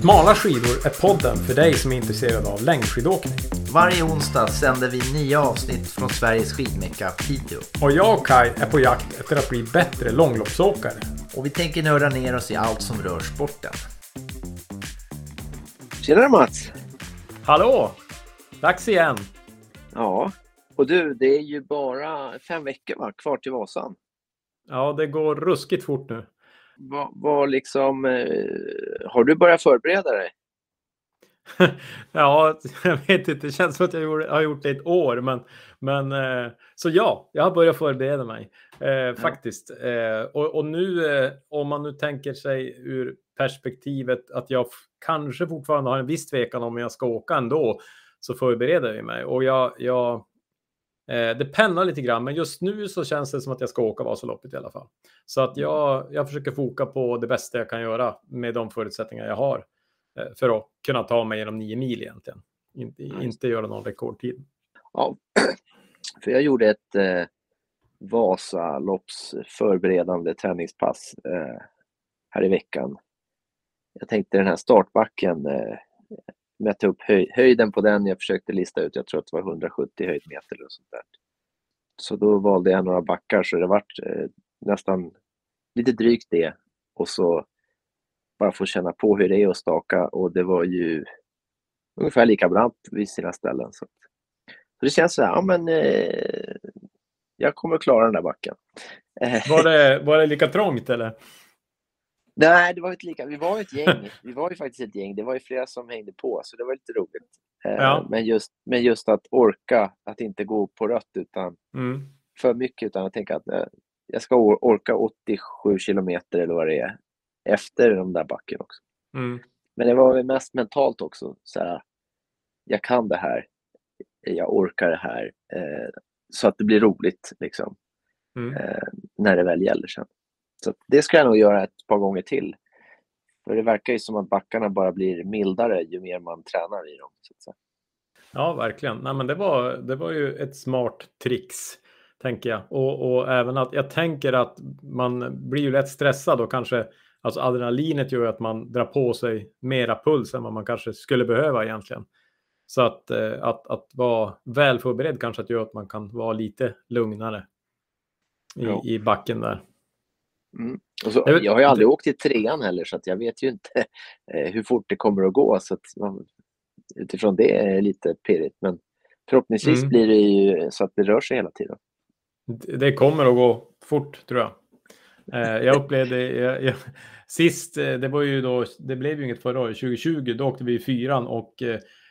Smala skidor är podden för dig som är intresserad av längdskidåkning. Varje onsdag sänder vi nya avsnitt från Sveriges skidmecka Piteå. Och jag och Kai är på jakt efter att bli bättre långloppsåkare. Och vi tänker nörda ner oss i allt som rör sporten. Tjenare Mats! Hallå! Dags igen! Ja, och du, det är ju bara fem veckor va, kvar till Vasan. Ja, det går ruskigt fort nu. Vad, vad liksom, eh, har du börjat förbereda dig? ja, jag vet inte. Det känns som att jag har gjort det i ett år. Men, men, eh, så ja, jag har börjat förbereda mig eh, faktiskt. Eh, och, och, nu, eh, om man nu tänker sig ur perspektivet att jag kanske fortfarande har en viss tvekan om jag ska åka ändå, så förbereder jag mig. Och jag, jag det pendlar lite grann, men just nu så känns det som att jag ska åka Vasaloppet i alla fall. Så att jag, jag försöker foka på det bästa jag kan göra med de förutsättningar jag har eh, för att kunna ta mig genom nio mil egentligen. Inte, inte göra någon rekordtid. Ja, för jag gjorde ett eh, Vasalopps förberedande träningspass eh, här i veckan. Jag tänkte den här startbacken eh, mätte upp höj, höjden på den. Jag försökte lista ut, jag tror att det var 170 höjdmeter eller sånt där. Så då valde jag några backar så det vart eh, nästan lite drygt det och så bara få känna på hur det är att staka och det var ju ungefär lika brant vid sina ställen. Så, så det känns så här, ja men eh, jag kommer att klara den där backen. Var det, var det lika trångt eller? Nej, det var inte lika. Vi var ett gäng. Vi var ju faktiskt ett gäng. Det var ju flera som hängde på, så det var lite roligt. Eh, ja. Men, just, men just att orka, att inte gå på rött utan mm. för mycket, utan att tänka att eh, jag ska orka 87 kilometer eller vad det är efter de där backen också. Mm. Men det var mest mentalt också. Så här, jag kan det här. Jag orkar det här. Eh, så att det blir roligt liksom. Mm. Eh, när det väl gäller sen. Så det ska jag nog göra ett par gånger till. För det verkar ju som att backarna bara blir mildare ju mer man tränar i dem. Ja, verkligen. Nej, men det, var, det var ju ett smart trix, tänker jag. Och, och även att jag tänker att man blir ju lätt stressad och kanske Alltså adrenalinet gör att man drar på sig mera puls än vad man kanske skulle behöva egentligen. Så att, eh, att, att vara väl förberedd kanske att gör att man kan vara lite lugnare i, i backen där. Mm. Så, jag har ju aldrig åkt i trean heller så jag vet ju inte eh, hur fort det kommer att gå. Så att man, utifrån det är det lite pirrigt. Men förhoppningsvis mm. blir det ju så att det rör sig hela tiden. Det kommer att gå fort tror jag. Eh, jag upplevde jag, jag, sist, eh, det var ju då, det blev ju inget förra året, 2020, då åkte vi i fyran och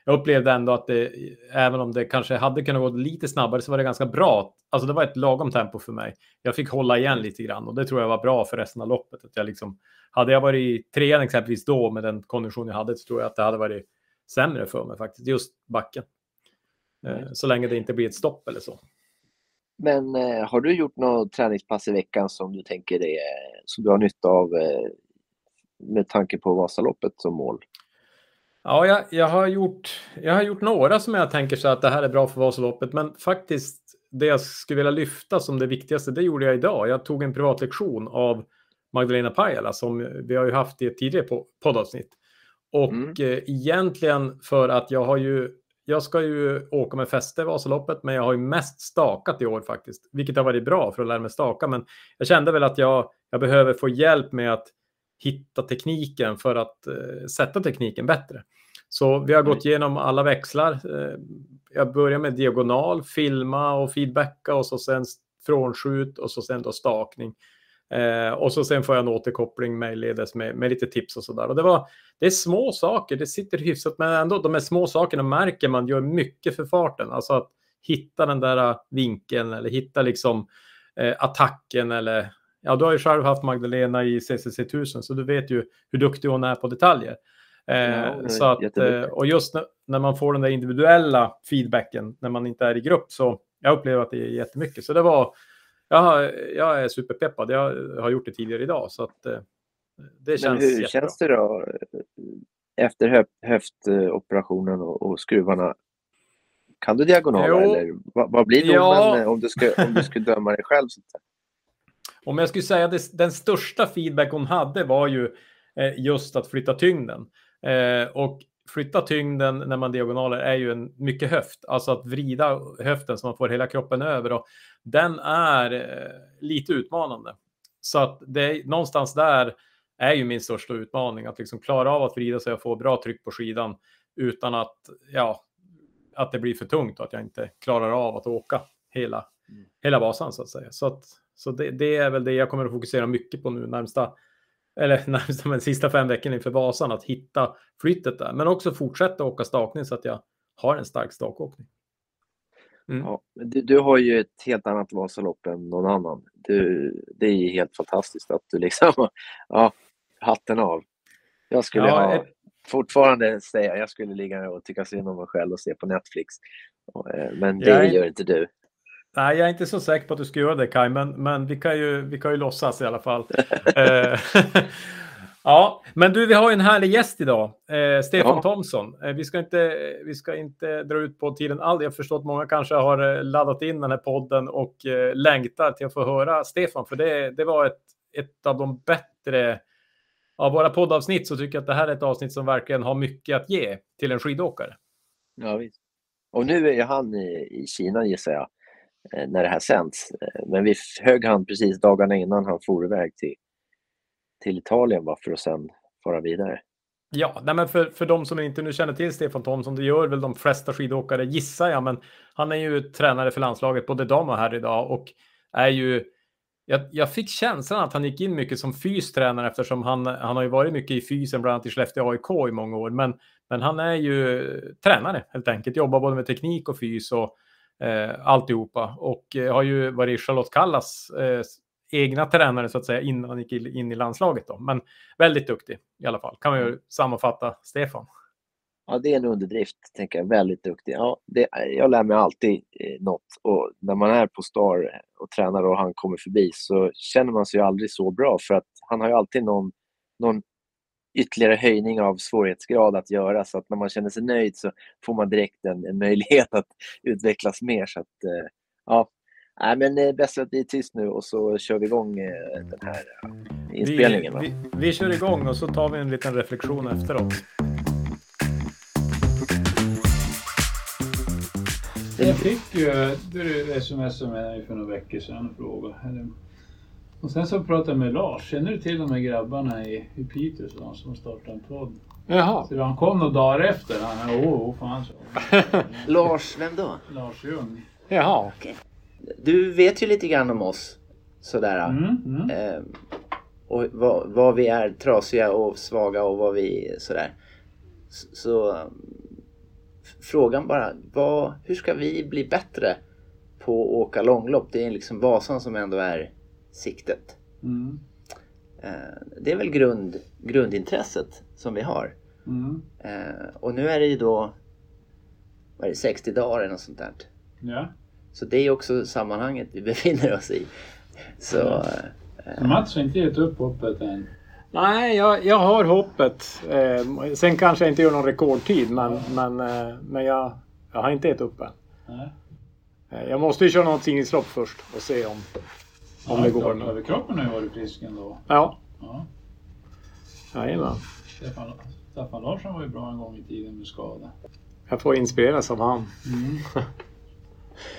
jag upplevde ändå att det, även om det kanske hade kunnat gå lite snabbare, så var det ganska bra. Alltså det var ett lagom tempo för mig. Jag fick hålla igen lite grann och det tror jag var bra för resten av loppet. Att jag liksom, hade jag varit i trean exempelvis då med den kondition jag hade, så tror jag att det hade varit sämre för mig faktiskt, just backen. Mm. Så länge det inte blir ett stopp eller så. Men eh, har du gjort något träningspass i veckan som du tänker är, som du har nytta av eh, med tanke på Vasaloppet som mål? Ja, jag, jag, har gjort, jag har gjort några som jag tänker så att det här är bra för Vasaloppet, men faktiskt det jag skulle vilja lyfta som det viktigaste, det gjorde jag idag. Jag tog en privatlektion av Magdalena Pajala som vi har ju haft i ett tidigare poddavsnitt. Och mm. eh, egentligen för att jag har ju, jag ska ju åka med fäste Vasaloppet, men jag har ju mest stakat i år faktiskt, vilket har varit bra för att lära mig staka. Men jag kände väl att jag, jag behöver få hjälp med att hitta tekniken för att eh, sätta tekniken bättre. Så vi har gått igenom alla växlar. Eh, jag börjar med diagonal, filma och feedbacka och så sen frånskjut och så sen då stakning. Eh, och så sen får jag en återkoppling mejlledes med, med lite tips och sådär. Och det, var, det är små saker, det sitter hyfsat, men ändå de här små sakerna märker man gör mycket för farten. Alltså att hitta den där vinkeln eller hitta liksom eh, attacken eller ja, du har ju själv haft Magdalena i CCC 1000 så du vet ju hur duktig hon är på detaljer. Eh, så att, eh, och just när, man får den där individuella feedbacken när man inte är i grupp så jag upplever att det är jättemycket. Så det var, jag, jag är superpeppad. Jag har gjort det tidigare idag så att eh, det känns Men hur jättebra. känns det då efter höf höftoperationen och, och skruvarna? Kan du diagonala eller vad, vad blir domen ja. om, du ska, om du skulle döma dig själv? Om jag skulle säga att den största feedback hon hade var ju just att flytta tyngden. Eh, och flytta tyngden när man diagonaler är ju en mycket höft, alltså att vrida höften så man får hela kroppen över och den är eh, lite utmanande. Så att det är någonstans där är ju min största utmaning att liksom klara av att vrida sig och få bra tryck på skidan utan att, ja, att det blir för tungt och att jag inte klarar av att åka hela, mm. hela Vasan så att säga. Så, att, så det, det, är väl det jag kommer att fokusera mycket på nu närmsta, eller närmsta, men sista fem veckorna inför Vasan, att hitta flyttet där. Men också fortsätta åka stakning så att jag har en stark stakåkning. Mm. Ja, du, du, har ju ett helt annat Vasalopp än någon annan. Du, det är ju helt fantastiskt att du liksom, ja, hatten av. Jag skulle ja, ha, ett... fortfarande säga, jag skulle ligga och tycka synd om mig själv och se på Netflix. Eh, men det är... gör inte du. Nej, jag är inte så säker på att du ska göra det Kai, men, men vi, kan ju, vi kan ju låtsas i alla fall. Eh, ja, men du, vi har ju en härlig gäst idag, eh, Stefan ja. Thomsson. Eh, vi, ska inte, vi ska inte dra ut på tiden all. Jag förstår att många kanske har eh, laddat in den här podden och eh, längtar till att få höra Stefan, för det, det var ett, ett av de bättre av våra poddavsnitt så tycker jag att det här är ett avsnitt som verkligen har mycket att ge till en skidåkare. Ja, visst. Och nu är han i, i Kina gissar jag, Eh, när det här sänds. Eh, men vi högg han precis dagarna innan han for iväg till, till Italien bara för att sen fara vidare. Ja, nej men för, för de som inte nu känner till Stefan Thomsson, det gör väl de flesta skidåkare gissar jag, men han är ju tränare för landslaget både dam och herr idag och är ju jag, jag, fick känslan att han gick in mycket som fystränare eftersom han, han har ju varit mycket i fysen, bland annat i Skellefteå AIK i många år. Men, men han är ju tränare helt enkelt, jobbar både med teknik och fys och eh, alltihopa. Och eh, har ju varit Charlotte Kallas eh, egna tränare så att säga innan han gick in i landslaget. Då. Men väldigt duktig i alla fall, kan man ju mm. sammanfatta Stefan. Ja, det är en underdrift, tänker jag. Väldigt duktig. Ja, det, jag lär mig alltid eh, något. Och när man är på Star och tränar och han kommer förbi så känner man sig aldrig så bra för att han har ju alltid någon, någon ytterligare höjning av svårighetsgrad att göra. Så att när man känner sig nöjd så får man direkt en, en möjlighet att utvecklas mer. Så att, eh, ja, Nej, men det är bäst att vi är tyst nu och så kör vi igång eh, den här eh, inspelningen. Vi, vi, vi kör igång och så tar vi en liten reflektion efteråt. Jag fick ju du sms med mig för några veckor sedan och frågade. Och sen så pratade jag med Lars. Känner du till de här grabbarna i, i Piteå som, som startade en podd? Jaha. Så han kom några dagar efter. Han åh, oh, fan så. Lars, vem då? Lars Ljung. Jaha. Okay. Du vet ju lite grann om oss. Sådär. Mm, mm. Eh, och vad, vad, vi är trasiga och svaga och vad vi sådär. Så, så frågan bara, vad, hur ska vi bli bättre på att åka långlopp? Det är liksom Vasan som ändå är siktet. Mm. Eh, det är väl grund, grundintresset som vi har. Mm. Eh, och nu är det ju då vad är det, 60 dagar eller något sånt där. Ja. Så det är också sammanhanget vi befinner oss i. Så, ja. äh, Mats har inte gett upp hoppet än. Nej, jag, jag har hoppet. Eh, sen kanske jag inte gör någon rekordtid, men, men, eh, men jag, jag har inte gett upp än. Nej. Eh, jag måste ju köra något singellopp först och se om, om ja, det går. Överkroppen har ju varit frisk ändå. Ja. ja. Jajamän. Stefan, Staffan Larsson var ju bra en gång i tiden med skada. Jag får inspireras av han. Mm.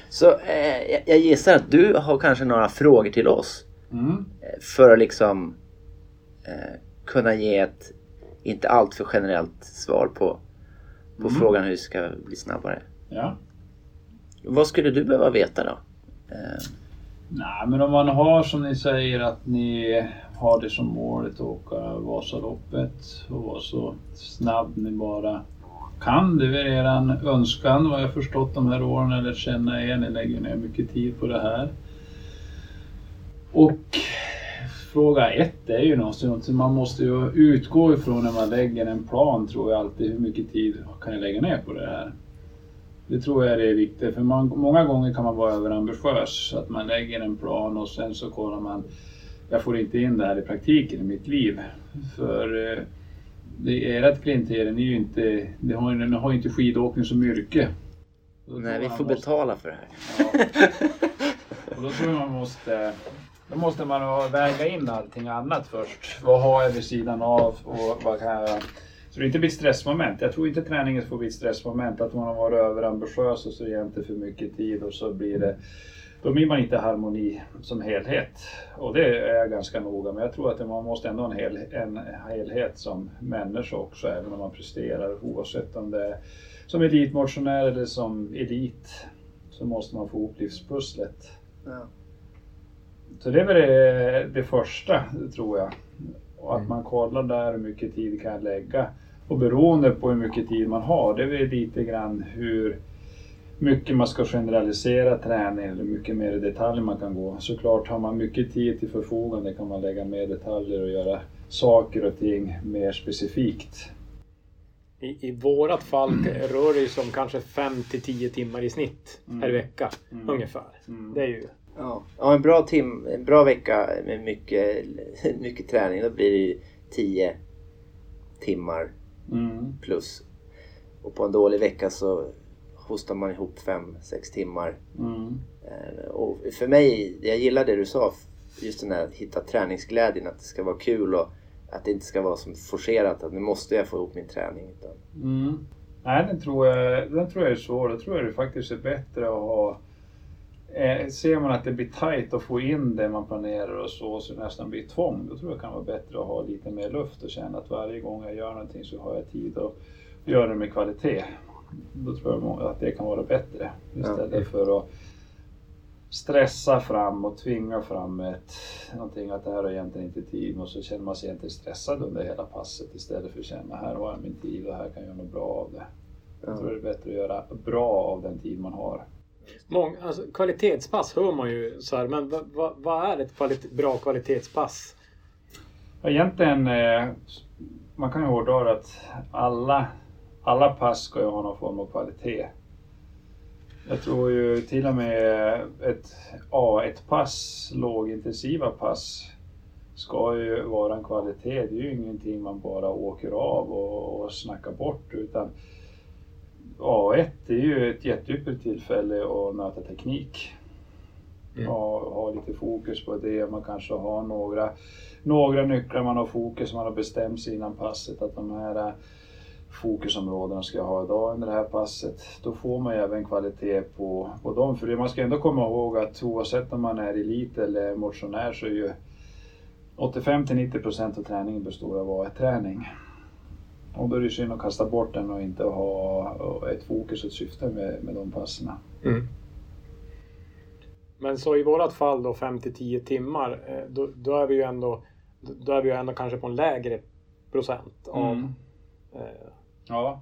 Så eh, jag gissar att du har kanske några frågor till oss. Mm. Eh, för att liksom eh, kunna ge ett inte alltför generellt svar på, på mm. frågan hur vi ska bli snabbare. Ja. Vad skulle du behöva veta då? Eh. Nej, men om man har som ni säger att ni har det som målet att åka Vasaloppet och vara så snabb ni bara kan. Det är väl er önskan vad jag förstått de här åren eller känna er. Ni lägger ner mycket tid på det här. Och fråga ett är ju något man måste ju utgå ifrån när man lägger en plan tror jag alltid. Hur mycket tid kan jag lägga ner på det här? Det tror jag är viktigt för man, många gånger kan man vara överambitiös. Att man lägger en plan och sen så kollar man jag får inte in det här i praktiken i mitt liv. För eh, det, ert klientel är ju inte, det har, ni har ju inte skidåkning som yrke. Nej, vi får måste, betala för det här. Ja. och då tror jag man måste då måste man väga in allting annat först. Vad har jag vid sidan av och vad kan jag Så det inte blir ett stressmoment. Jag tror inte träningen får bli ett stressmoment. Att man har varit överambitiös och så ger inte för mycket tid och så blir det då blir man inte harmoni som helhet. Och det är jag ganska noga med. Jag tror att man måste ändå ha en, hel, en helhet som människa också, även om man presterar. Oavsett om det är som elitmotionär eller som elit så måste man få ihop livspusslet. Ja. Så det är väl det, det första, tror jag. Och att mm. man kollar där hur mycket tid kan jag lägga. Och beroende på hur mycket tid man har, det är lite grann hur mycket man ska generalisera träning eller mycket mer i detalj man kan gå. Såklart har man mycket tid till förfogande kan man lägga mer detaljer och göra saker och ting mer specifikt. I, i vårat fall rör det sig om kanske 5 till 10 timmar i snitt mm. per vecka mm. ungefär. Mm. Det är ju... Ja, ja en, bra tim, en bra vecka med mycket, mycket träning då blir det ju 10 timmar mm. plus. Och på en dålig vecka så hostar man ihop 5-6 timmar. Mm. Eh, och för mig, jag gillar det du sa, just den här att hitta träningsglädjen, att det ska vara kul och att det inte ska vara som forcerat att nu måste jag få ihop min träning. Utan... Mm. Nej, den tror, jag, den tror jag är svår. Då tror jag det faktiskt är bättre att ha eh, Ser man att det blir tajt att få in det man planerar och så, så det nästan blir tvång, då tror jag det kan vara bättre att ha lite mer luft och känna att varje gång jag gör någonting så har jag tid att göra det med kvalitet. Då tror jag att det kan vara bättre istället ja. för att stressa fram och tvinga fram ett, någonting att det här har egentligen inte tid och så känner man sig egentligen stressad under hela passet istället för att känna här har jag min tid och här kan jag göra något bra av det. Jag tror det är bättre att göra bra av den tid man har. Mång, alltså, kvalitetspass hör man ju så här, men vad, va, va är ett kvalit bra kvalitetspass? Egentligen, eh, man kan ju hårdra att alla, alla pass ska ju ha någon form av kvalitet. Jag tror ju till och med ett A1-pass, lågintensiva pass, ska ju vara en kvalitet. Det är ju ingenting man bara åker av och, och snackar bort utan A1 är ju ett jätteypperligt tillfälle att möta teknik. Mm. Och ha lite fokus på det. Man kanske har några, några nycklar man har fokus, man har bestämt sig innan passet att de här fokusområdena ska jag ha idag under det här passet. Då får man ju även kvalitet på, på dem. För man ska ändå komma ihåg att oavsett om man är elit eller motionär så är ju 85 till 90 procent av träningen består av A1-träning. Och då är det synd att kasta bort den och inte ha ett fokus och ett syfte med, med de passen. Mm. Men så i vårat fall då 5 till 10 timmar, eh, då, då, är vi ju ändå, då är vi ju ändå kanske på en lägre procent av mm. eh, Ja.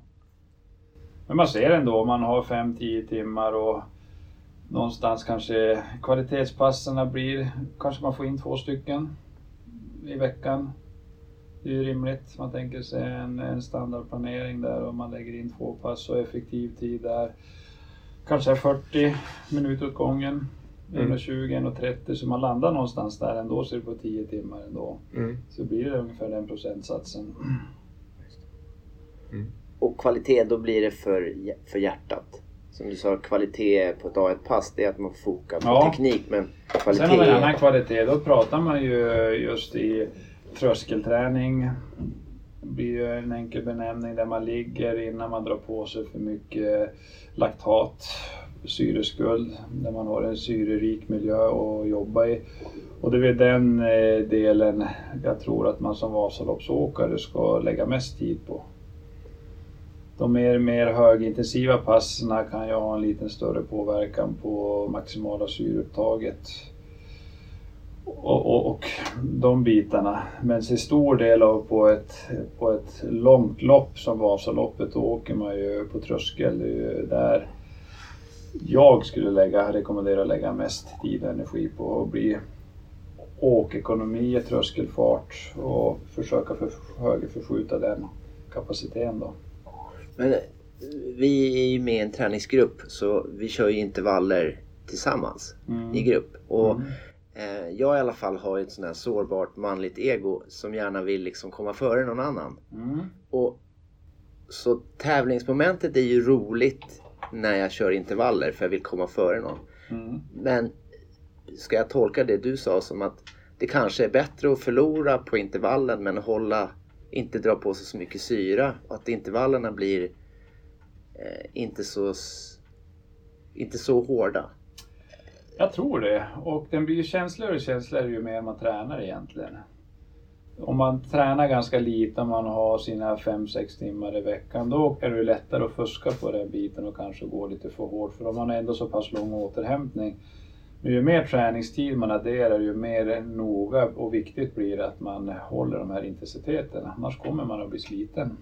Men man ser ändå om man har 5-10 timmar och någonstans kanske kvalitetspasserna blir, kanske man får in två stycken i veckan. Det är ju rimligt. Man tänker sig en, en standardplanering där och man lägger in två pass och effektiv tid där. Kanske 40 minuter åt gången. Mm. 120-130 så man landar någonstans där ändå så är det på 10 timmar ändå. Mm. Så blir det ungefär den procentsatsen. Mm. Och kvalitet, då blir det för, för hjärtat. Som du sa, kvalitet på ett A1-pass, det är att man fokar på ja. teknik. Men kvalitet... Sen har vi en annan kvalitet, då pratar man ju just i tröskelträning. Det blir ju en enkel benämning där man ligger innan man drar på sig för mycket laktat, syreskuld, där man har en syrerik miljö att jobba i. Och det är väl den eh, delen jag tror att man som Vasaloppsåkare ska lägga mest tid på de mer, mer högintensiva passen kan ju ha en lite större påverkan på maximala syreupptaget. Och, och, och de bitarna. Men till stor del av på ett, på ett långt lopp som Vasaloppet, då åker man ju på tröskel. där jag skulle lägga, rekommendera att lägga mest tid och energi på att bli åkekonomi, tröskelfart och försöka för, högerförskjuta den kapaciteten då. Men eh, vi är ju med i en träningsgrupp så vi kör ju intervaller tillsammans mm. i grupp. Och mm. Eh, jag i alla fall har ett sånt här sårbart manligt ego som gärna vill liksom komma före någon annan. Mm. Och, så tävlingsmomentet är ju roligt när jag kör intervaller för jag vill komma före någon. Mm. Men ska jag tolka det du sa som att det kanske är bättre att förlora på intervallen men hålla inte drar på sig så mycket syra och att intervallerna blir eh, inte, så, inte så hårda. Jag tror det. Och den blir känsligare och känsligare ju mer man tränar egentligen. Om man tränar ganska lite, om man har sina 5-6 timmar i veckan, då är det lättare att fuska på den biten och kanske gå lite för hårt. För om man har ändå så pass lång återhämtning. Men ju mer träningstid man adderar, ju mer noga och viktigt blir det att man håller de här intensiteterna. Annars kommer man att bli sliten.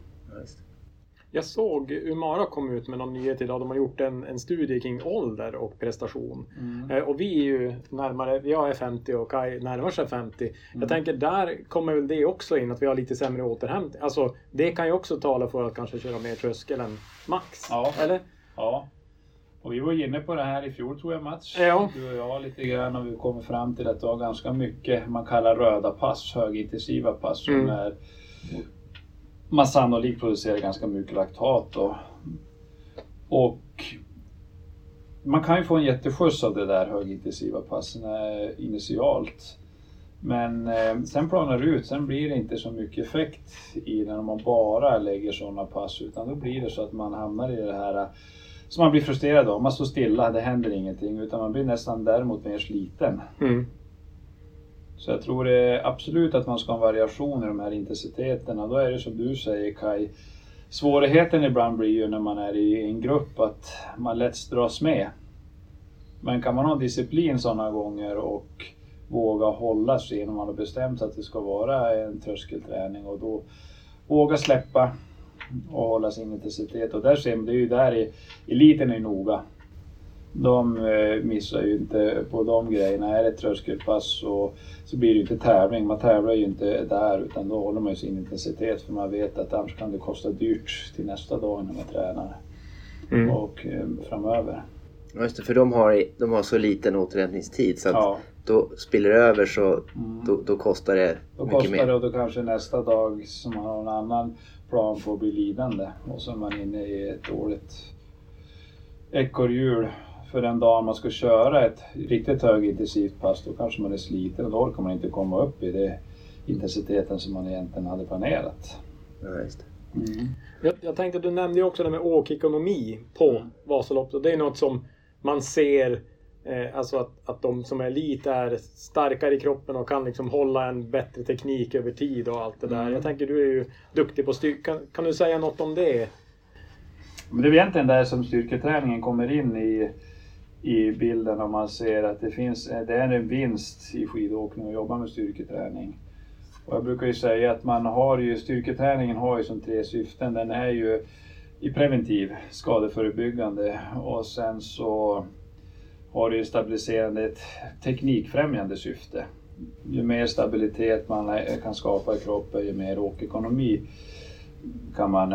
Jag såg Umara kom ut med någon nyhet idag. De har gjort en, en studie kring ålder och prestation. Mm. Eh, och vi är ju närmare, jag är 50 och Kai närmar sig 50. Mm. Jag tänker där kommer väl det också in att vi har lite sämre återhämtning. Alltså det kan ju också tala för att kanske köra mer tröskel än max. Ja. Eller? Ja. Och vi var inne på det här i fjol tror jag Mats. Ja. Du och jag lite grann och vi kommer fram till att du har ganska mycket man kallar röda pass, högintensiva pass som mm. är man sannolikt producerar ganska mycket laktat. Då. Och man kan ju få en jätteskjuts av det där högintensiva passen eh, initialt. Men eh, sen planar det ut, sen blir det inte så mycket effekt i den om man bara lägger sådana pass utan då blir det så att man hamnar i det här eh, som man blir frustrerad av. Man står stilla, det händer ingenting utan man blir nästan däremot mer sliten. Mm. Så jag tror det absolut att man ska ha en variation i de här intensiteterna. Då är det som du säger Kai, svårigheten ibland blir ju när man är i en grupp att man lätt dras med. Men kan man ha disciplin sådana gånger och våga hålla sig innan man har bestämt att det ska vara en tröskelträning och då våga släppa och hålla sin intensitet. Och där ser man, det är ju där eliten är noga de eh, missar ju inte på de grejerna. Är det ett tröskelpass så, så blir det ju inte tävling. Man tävlar ju inte där utan då håller man ju sin intensitet för man vet att annars kan det kosta dyrt till nästa dag när man tränar mm. och eh, framöver. Ja, just det, för de har, de har så liten återhämtningstid så att ja. då spiller det över så mm. då, då, kostar det då mycket kostar mer. det och då kanske nästa dag som man har en annan plan på att bli lidande och så är man inne i ett dåligt ekorrhjul för den dagen man ska köra ett riktigt högintensivt pass då kanske man är sliten och då orkar man inte komma upp i det intensiteten som man egentligen hade planerat. Ja, just mm. jag, jag tänkte, du nämnde ju också det med åkekonomi på mm. Vasaloppet. Det är något som man ser eh, Alltså att, att de som är lite är starkare i kroppen och kan liksom hålla en bättre teknik över tid och allt det där. Mm. Jag tänker du är ju duktig på styrka. Kan, kan du säga något om det? Men det är egentligen där som styrketräningen kommer in i i bilden om man ser att det, finns, det är en vinst i skidåkning att jobba med styrketräning. Och jag brukar ju säga att man har ju, styrketräningen har ju som tre syften. Den är ju i preventiv, skadeförebyggande och sen så har det ju stabiliserande, ett teknikfrämjande syfte. Ju mer stabilitet man kan skapa i kroppen, ju mer åkekonomi kan man,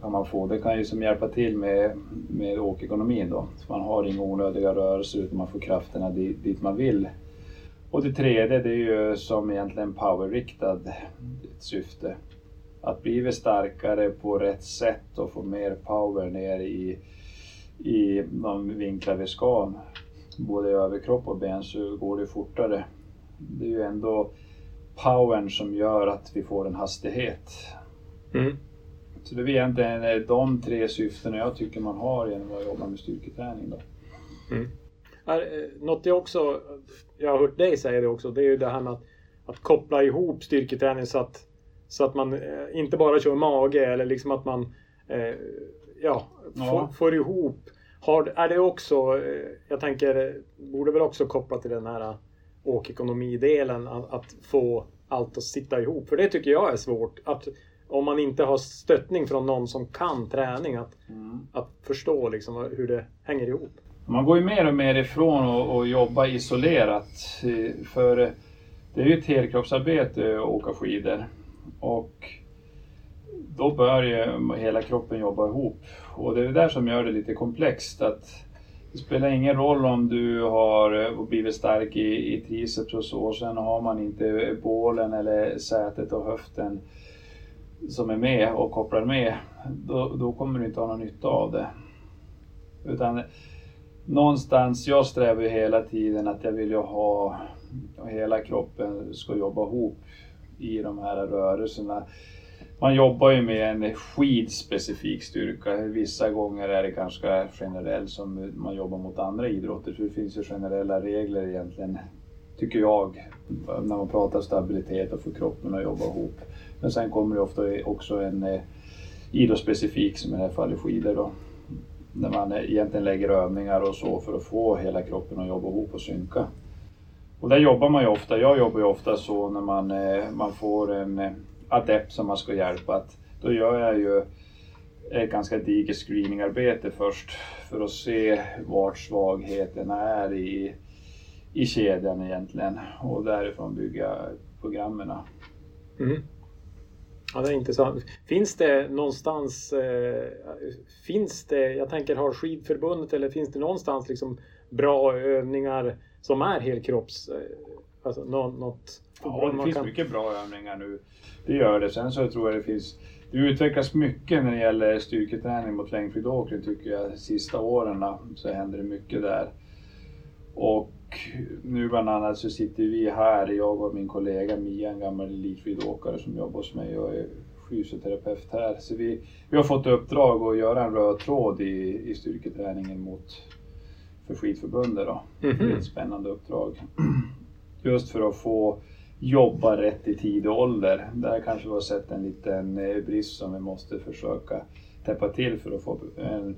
kan man få. Det kan ju som hjälpa till med, med åkekonomin då. Så man har inga onödiga rörelser utan man får krafterna dit, dit man vill. Och det tredje det är ju som egentligen powerriktad syfte. Att bli starkare på rätt sätt och få mer power ner i, i de vinklar vi ska, både i överkropp och ben, så går det fortare. Det är ju ändå powern som gör att vi får en hastighet. Mm. Så det är egentligen de tre syftena jag tycker man har genom att jobba med styrketräning. Då. Mm. Eh, något jag också, jag har hört dig säga det också, det är ju det här med att, att koppla ihop styrketräning så att, så att man eh, inte bara kör mage eller liksom att man eh, ja, ja. Får, får, ihop. Har, är det också, eh, jag tänker, borde väl också koppla till den här åkekonomidelen, att, att få allt att sitta ihop. För det tycker jag är svårt. Att om man inte har stöttning från någon som kan träning att, mm. att förstå liksom hur det hänger ihop. Man går ju mer och mer ifrån att jobba isolerat. För det är ju ett helkroppsarbete att åka skidor. Och då bör ju hela kroppen jobba ihop. Och det är det där som gör det lite komplext. Att det spelar ingen roll om du har blivit stark i, i triceps och så, och sen har man inte bålen eller sätet och höften som är med och kopplar med, då, då kommer du inte ha någon nytta av det. Utan någonstans, jag strävar ju hela tiden att jag vill ju ha, hela kroppen ska jobba ihop i de här rörelserna. man jobbar ju med en skidspecifik styrka. Vissa gånger är det ganska generellt som man jobbar mot andra idrotter. Så det finns ju generella regler egentligen, tycker jag, när man pratar stabilitet och få kroppen att jobba ihop. Men sen kommer det ofta också en eh, idrottsspecifik, som i det här fallet skidor då. Där man eh, egentligen lägger övningar och så för att få hela kroppen att jobba ihop och synka. Och där jobbar man ju ofta, jag jobbar ju ofta så när man, eh, man får en eh, adept som man ska hjälpa, att då gör jag ju ett ganska digert screeningarbete först för att se vart svagheten är i, i kedjan egentligen och därifrån bygga programmen. Mm. Ja, det är intressant. Finns det någonstans, eh, finns det, jag tänker har skidförbundet eller finns det någonstans liksom bra övningar som är helkropps, eh, alltså något? Ja, det finns kan... mycket bra övningar nu. Det gör det. Sen så tror jag det finns det utvecklas mycket när det gäller styrketräning mot längdskidåkning tycker jag. De sista åren så händer det mycket där. Och nu bland annat så sitter vi här, jag och min kollega Mia, en gammal elitskidåkare som jobbar hos mig och är fysioterapeut här. Så vi, vi har fått uppdrag att göra en röd tråd i, i styrketräningen mot, för skidförbundet. Då. Mm -hmm. Det är ett spännande uppdrag. Just för att få jobba rätt i tid och ålder. Där kanske vi har sett en liten eh, brist som vi måste försöka täppa till för att få en,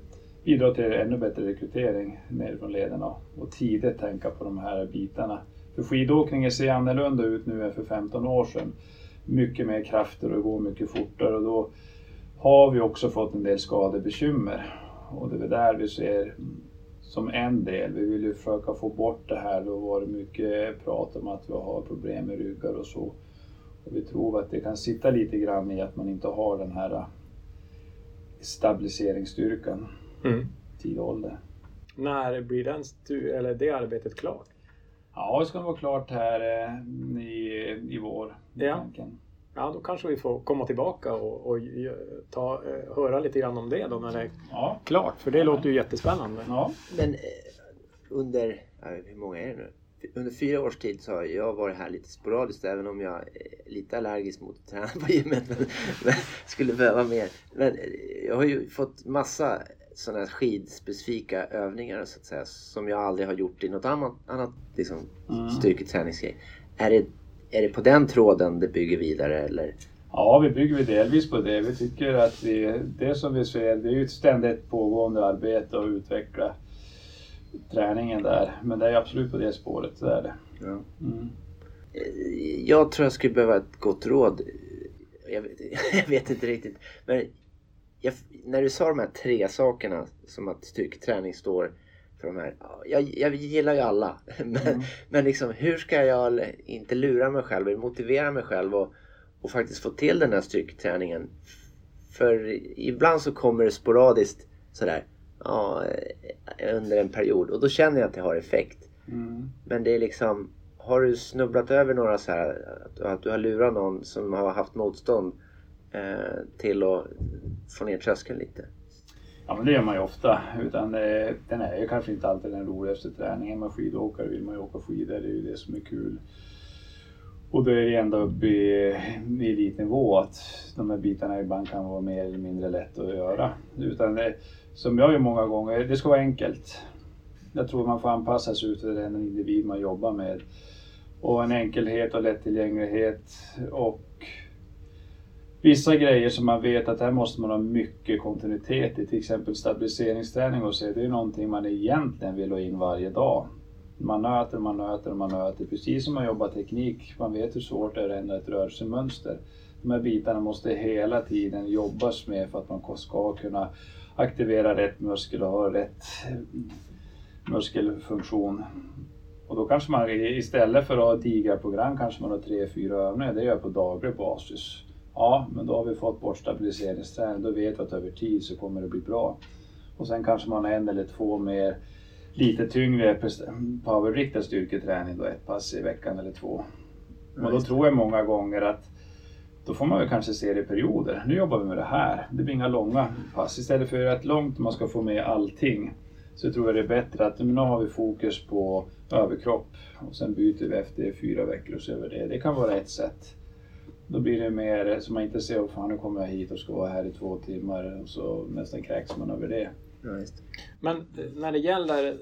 bidra till ännu bättre rekrytering nerifrån lederna och tidigt tänka på de här bitarna. För skidåkningen ser annorlunda ut nu än för 15 år sedan. Mycket mer krafter och går mycket fortare och då har vi också fått en del skadebekymmer. Och det är där vi ser som en del. Vi vill ju försöka få bort det här. Det har varit mycket prat om att vi har problem med ryggar och så. Och vi tror att det kan sitta lite grann i att man inte har den här stabiliseringsstyrkan mm. tid och ålder. När blir den eller det arbetet klart? Ja, det ska vara klart här eh, i, i vår. Ja. Tanken. ja, då kanske vi får komma tillbaka och, och ta, eh, höra lite grann om det då när det är ja. klart. För det ja. låter ju jättespännande. Ja. Men eh, under, hur många är det nu? Under fyra års tid så har jag varit här lite sporadiskt även om jag är lite allergisk mot att träna på gymmet. Men, men skulle behöva mer. Men jag har ju fått massa sådana här skidspecifika övningar så att säga som jag aldrig har gjort i något annat, annat liksom, mm. styrketräningsgrej. Är det, är det på den tråden det bygger vidare eller? Ja, vi bygger delvis på det. Vi tycker att vi, det som vi ser, det är ett ständigt pågående arbete att utveckla träningen där. Men det är absolut på det spåret, det är det. Ja. Mm. Jag tror jag skulle behöva ett gott råd. Jag vet, jag vet inte riktigt. Men jag, när du sa de här tre sakerna som att styrketräning står för de här. Jag, jag gillar ju alla. Men, mm. men liksom, hur ska jag inte lura mig själv, motivera mig själv och, och faktiskt få till den här styrketräningen? För ibland så kommer det sporadiskt sådär ja, under en period och då känner jag att det har effekt. Mm. Men det är liksom, har du snubblat över några så här, att, att du har lurat någon som har haft motstånd Eh, till att få ner tröskeln lite? Ja men det gör man ju ofta. Utan eh, den är ju kanske inte alltid den roligaste träningen. Är man skidåkare vill man ju åka skidor, det är ju det som är kul. Och då är det ända upp i, i elitnivå att de här bitarna ibland kan vara mer eller mindre lätt att göra. Utan det, som jag gör många gånger, det ska vara enkelt. Jag tror man får anpassa sig ut den individ man jobbar med. Och en enkelhet och lättillgänglighet och vissa grejer som man vet att här måste man ha mycket kontinuitet i. Till exempel stabiliseringsträning och så. Det är någonting man egentligen vill ha in varje dag. Man nöter, man nöter, man nöter. Precis som man jobbar teknik. Man vet hur svårt det är att ändra ett rörelsemönster. De här bitarna måste hela tiden jobbas med för att man ska kunna aktivera rätt muskel och ha rätt muskelfunktion. Och då kanske man istället för att ha digra program kanske man har tre, fyra övningar. Det gör jag på daglig basis. Ja, men då har vi fått bort stabiliseringsträning. Då vet vi att över tid så kommer det bli bra. Och sen kanske man har en eller två mer lite tyngre powerriktad styrketräning då ett pass i veckan eller två. Och då tror jag många gånger att då får man väl kanske se det i perioder. Nu jobbar vi med det här. Det blir inga långa pass. Istället för att långt man ska få med allting så tror jag det är bättre att nu har vi fokus på överkropp och sen byter vi efter fyra veckor och så över det. Det kan vara ett sätt. Då blir det mer så man inte ser, fan nu kommer jag hit och ska vara här i två timmar och så nästan kräks man över det. Ja, Men eh, när det gäller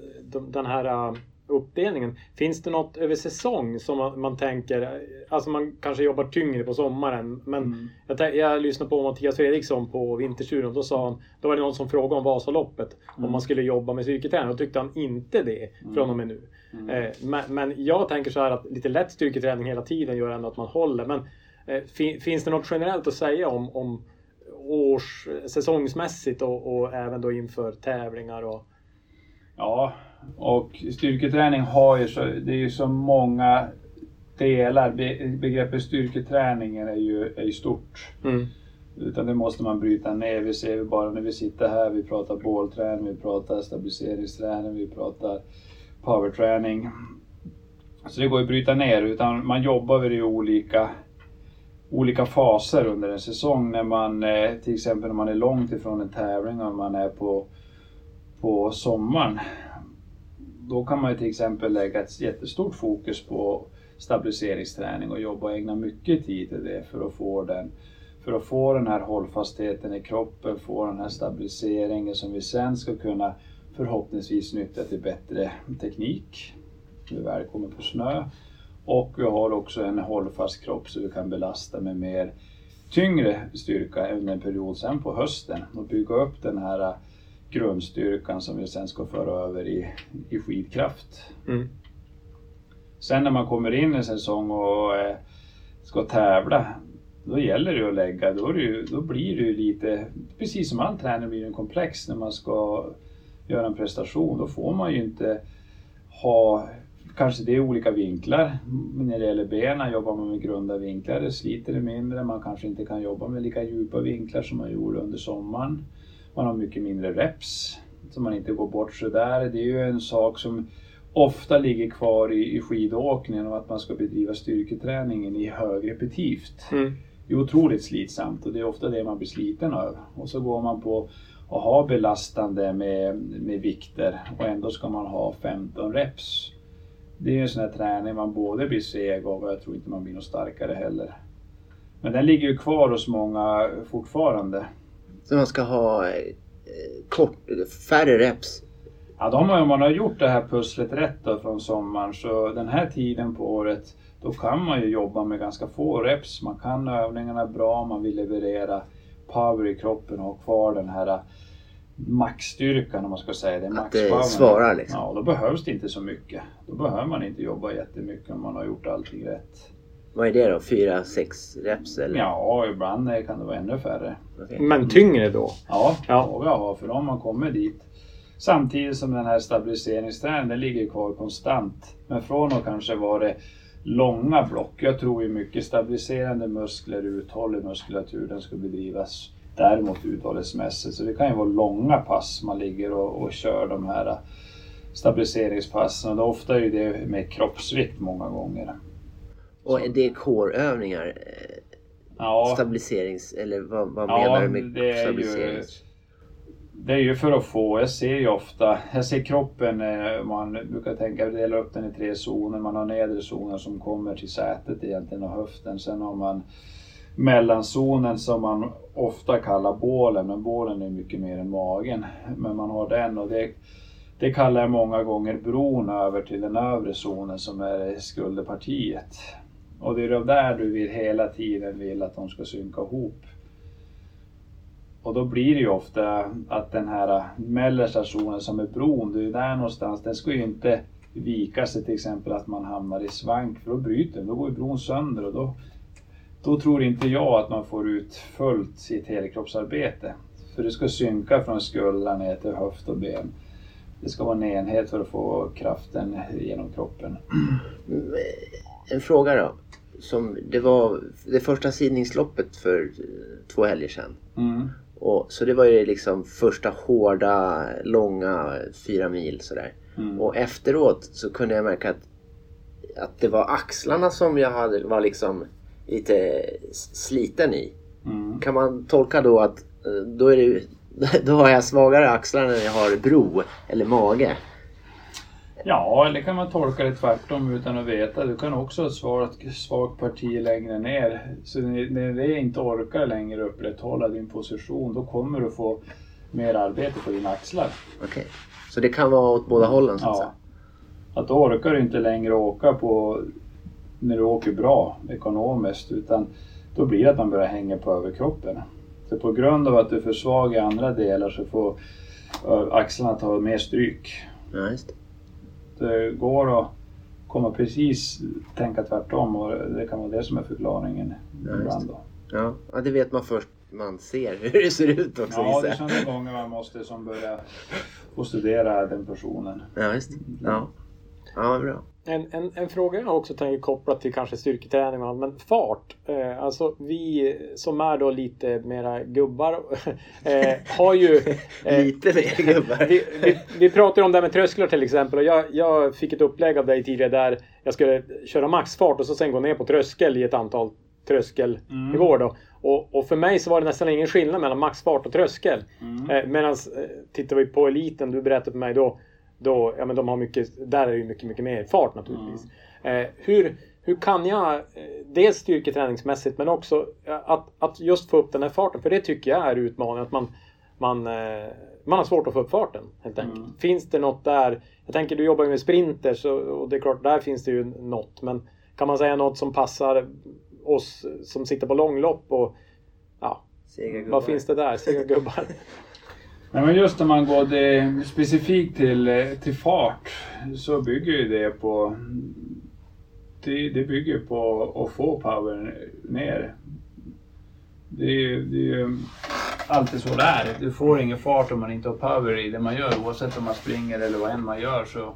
den här äh, uppdelningen. Finns det något över säsong som man, man tänker, alltså man kanske jobbar tyngre på sommaren. Men mm. jag, jag lyssnade på Mattias Fredriksson på Vinterstudion. Då sa han, då var det någon som frågade om Vasaloppet. Mm. Om man skulle jobba med styrketräning. Då tyckte han inte det mm. från och med nu. Mm. Eh, men, men, jag tänker så här att lite lätt styrketräning hela tiden gör ändå att man håller. Men eh, finns det något generellt att säga om, om års säsongsmässigt och, och även då inför tävlingar? Och... Ja, och styrketräning har ju så, det är ju så många delar. Be, begreppet styrketräningen är ju, är ju stort. Mm. Utan det måste man bryta ner. Vi ser bara när vi sitter här, vi pratar bålträning, vi pratar stabiliseringsträning, vi pratar powerträning. Så det går att bryta ner, utan man jobbar väl i olika, olika faser under en säsong. När man, eh, till exempel när man är långt ifrån en tävling och man är på, på sommaren då kan man ju till exempel lägga ett jättestort fokus på stabiliseringsträning och jobba och ägna mycket tid till det för att få den, för att få den här hållfastheten i kroppen, få den här stabiliseringen som vi sen ska kunna förhoppningsvis nyttja till bättre teknik när vi väl kommer på snö. Och vi har också en hållfast kropp så vi kan belasta med mer tyngre styrka under en period sen på hösten och bygga upp den här grundstyrkan som vi sen ska föra över i, i skidkraft. Mm. Sen när man kommer in en säsong och eh, ska tävla, då gäller det att lägga, då, det ju, då blir det ju lite, precis som all träning blir en komplex när man ska göra en prestation, då får man ju inte ha Kanske det är olika vinklar. När det gäller benen jobbar man med grunda vinklar, det sliter det mindre. Man kanske inte kan jobba med lika djupa vinklar som man gjorde under sommaren. Man har mycket mindre reps, så man inte går bort sådär. Det är ju en sak som ofta ligger kvar i, i skidåkningen och att man ska bedriva styrketräningen i högrepetitivt. Mm. Det är otroligt slitsamt och det är ofta det man blir sliten av. Och så går man på att ha belastande med, med vikter och ändå ska man ha 15 reps. Det är ju en sån här träning man både blir seg av och jag tror inte man blir något starkare heller. Men den ligger ju kvar hos många fortfarande. Så man ska ha eh, kort, färre reps? Ja, de, om man har gjort det här pusslet rätt då från sommaren så den här tiden på året då kan man ju jobba med ganska få reps. Man kan övningarna bra, man vill leverera power i kroppen och ha kvar den här maxstyrkan om man ska säga det. Att det svarar liksom. Ja, då behövs det inte så mycket. Då behöver man inte jobba jättemycket om man har gjort allting rätt. Vad är det då? Fyra, sex reps eller? Ja, ibland kan det vara ännu färre. Men tyngre då? Ja, ja. ja för då har man kommit dit. Samtidigt som den här stabiliseringsträningen den ligger kvar konstant. Men från att kanske vara långa block. Jag tror ju mycket stabiliserande muskler, uthållig muskulatur, den ska bedrivas däremot uthållighetsmässigt. Så det kan ju vara långa pass man ligger och, och kör de här stabiliseringspassen. Och ofta är det med kroppsvikt många gånger. Och det är core-övningar? Eh, ja. Stabiliserings... Eller vad, vad ja, menar du med det stabiliserings? Ju, det är ju för att få, jag ser ju ofta, jag ser kroppen, eh, man brukar tänka dela upp den i tre zoner. Man har nedre zonen som kommer till sätet egentligen och höften. Sen har man mellanzonen som man ofta kallar bålen, men bålen är mycket mer än magen. Men man har den och det, det kallar jag många gånger bron över till den övre zonen som är skulderpartiet. Och det är det där du vill hela tiden vill att de ska synka ihop. Och då blir det ju ofta att den här mellersta zonen som är bron, det är där någonstans, den ska ju inte vika sig till exempel att man hamnar i svank för då bryter den, då går ju bron sönder och då, då tror inte jag att man får ut fullt sitt helkroppsarbete. För det ska synka från skuldra ner till höft och ben. Det ska vara en enhet för att få kraften genom kroppen. En fråga då som det var det första sidningsloppet för två helger sedan. Mm. Och, så det var ju liksom första hårda, långa fyra mil sådär. Mm. Och efteråt så kunde jag märka att, att det var axlarna som jag hade, var liksom lite sliten i. Mm. Kan man tolka då att eh, då, är det, då har jag svagare axlar när jag har bro eller mage? Ja, eller kan man tolka det tvärtom utan att veta. Du kan också ha ett svagt, svagt parti längre ner. Så när det inte orkar längre upprätthålla din position, då kommer du få mer arbete på dina axlar. Okej, okay. så det kan vara åt båda hållen? Så att, ja. att då orkar du inte längre åka på när du åker bra ekonomiskt utan då blir det att man börjar hänga på överkroppen. Så på grund av att du är för svag i andra delar så får axlarna ta mer stryk. Ja, just det. det går att komma precis tänka tvärtom och det kan vara det som är förklaringen ja, ibland. Då. Ja. ja, det vet man först man ser hur det ser ut också. Ja, det är sådana gånger man måste som börja få studera den personen. Ja, visst. Ja, ja bra. En, en, en fråga jag också tänker koppla till kanske styrketräning men fart. Eh, alltså vi som är då lite mera gubbar eh, har ju... Eh, lite mer gubbar? vi, vi, vi pratar om det här med trösklar till exempel och jag, jag fick ett upplägg av dig tidigare där jag skulle köra maxfart och så sen gå ner på tröskel i ett antal tröskelnivåer då. Och, och, för mig så var det nästan ingen skillnad mellan maxfart och tröskel. Mm. Eh, Medan eh, tittar vi på eliten, du berättade för mig då då, ja men de har mycket, där är det ju mycket, mycket mer fart naturligtvis. Mm. Eh, hur, hur kan jag, eh, dels styrketräningsmässigt men också att, att just få upp den här farten, för det tycker jag är utmaningen. Att man, man, eh, man har svårt att få upp farten helt enkelt. Mm. Finns det något där, jag tänker du jobbar ju med sprinters och det är klart, där finns det ju något. Men kan man säga något som passar oss som sitter på långlopp och ja, vad finns det där? Sega gubbar. Nej, men just om man går det, specifikt till, eh, till fart så bygger ju det på det, det bygger på att få power ner. Det är, det är alltid så det är. Du får ingen fart om man inte har power i det man gör. Oavsett om man springer eller vad än man gör så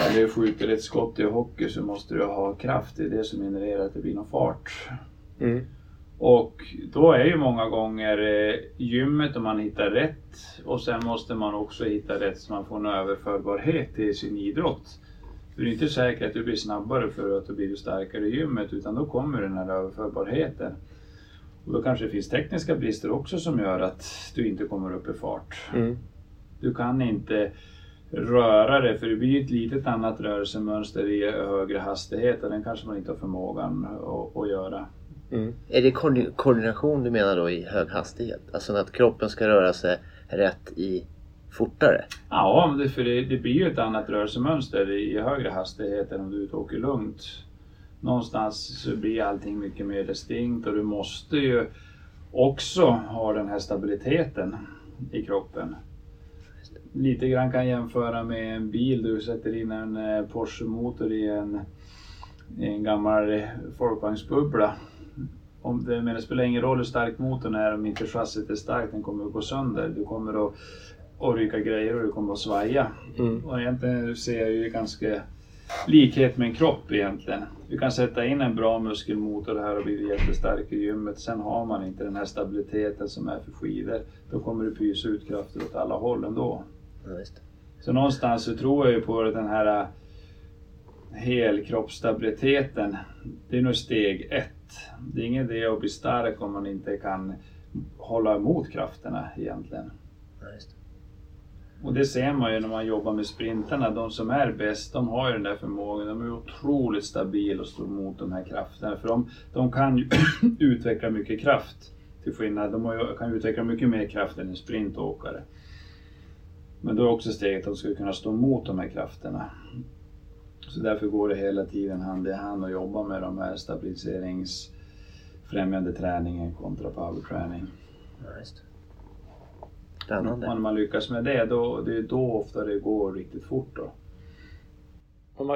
eller skjuter ett skott i hockey så måste du ha kraft. Det är det som genererar att det blir någon fart. Mm. Och då är ju många gånger eh, gymmet om man hittar rätt och sen måste man också hitta rätt så man får en överförbarhet till sin idrott. För det är inte säkert att du blir snabbare för att du blir starkare i gymmet utan då kommer den här överförbarheten. Och då kanske det finns tekniska brister också som gör att du inte kommer upp i fart. Mm. Du kan inte röra dig för det blir ett litet annat rörelsemönster i högre hastighet och den kanske man inte har förmågan att, att göra. Mm. Är det koordination du menar då i hög hastighet? Alltså att kroppen ska röra sig rätt i fortare? Ja, för det, det blir ju ett annat rörelsemönster i högre hastighet än om du åker lugnt. Någonstans så blir allting mycket mer distinkt och du måste ju också ha den här stabiliteten i kroppen. Lite grann kan jämföra med en bil. Du sätter in en eh, Porsche-motor i en, i en gammal folkvagnsbubbla om det, men det spelar ingen roll hur stark motorn är om inte chassit är starkt, den kommer att gå sönder. Du kommer att, att ryka grejer och du kommer att svaja. Mm. Och egentligen ser jag ju ganska likhet med en kropp egentligen. Du kan sätta in en bra muskelmotor här och bli jättestark i gymmet. Sen har man inte den här stabiliteten som är för skidor. Då kommer det pysa ut krafter åt alla håll ändå. Ja, så någonstans så tror jag ju på den här helkroppsstabiliteten. Det är nog steg ett det är ingen idé att bli stark om man inte kan hålla emot krafterna egentligen. Och det ser man ju när man jobbar med sprintarna. De som är bäst, de har ju den där förmågan. De är otroligt stabila och står emot de här krafterna. För de, de kan ju utveckla mycket kraft. Till skillnad, de kan utveckla mycket mer kraft än en sprintåkare. Men då är också steget att de ska kunna stå emot de här krafterna. Så därför går det hela tiden hand i hand att jobba med de här stabiliseringsfrämjande träningen kontra powerträning. Ja. Om man lyckas med det, då, det är då ofta det går riktigt fort. Då.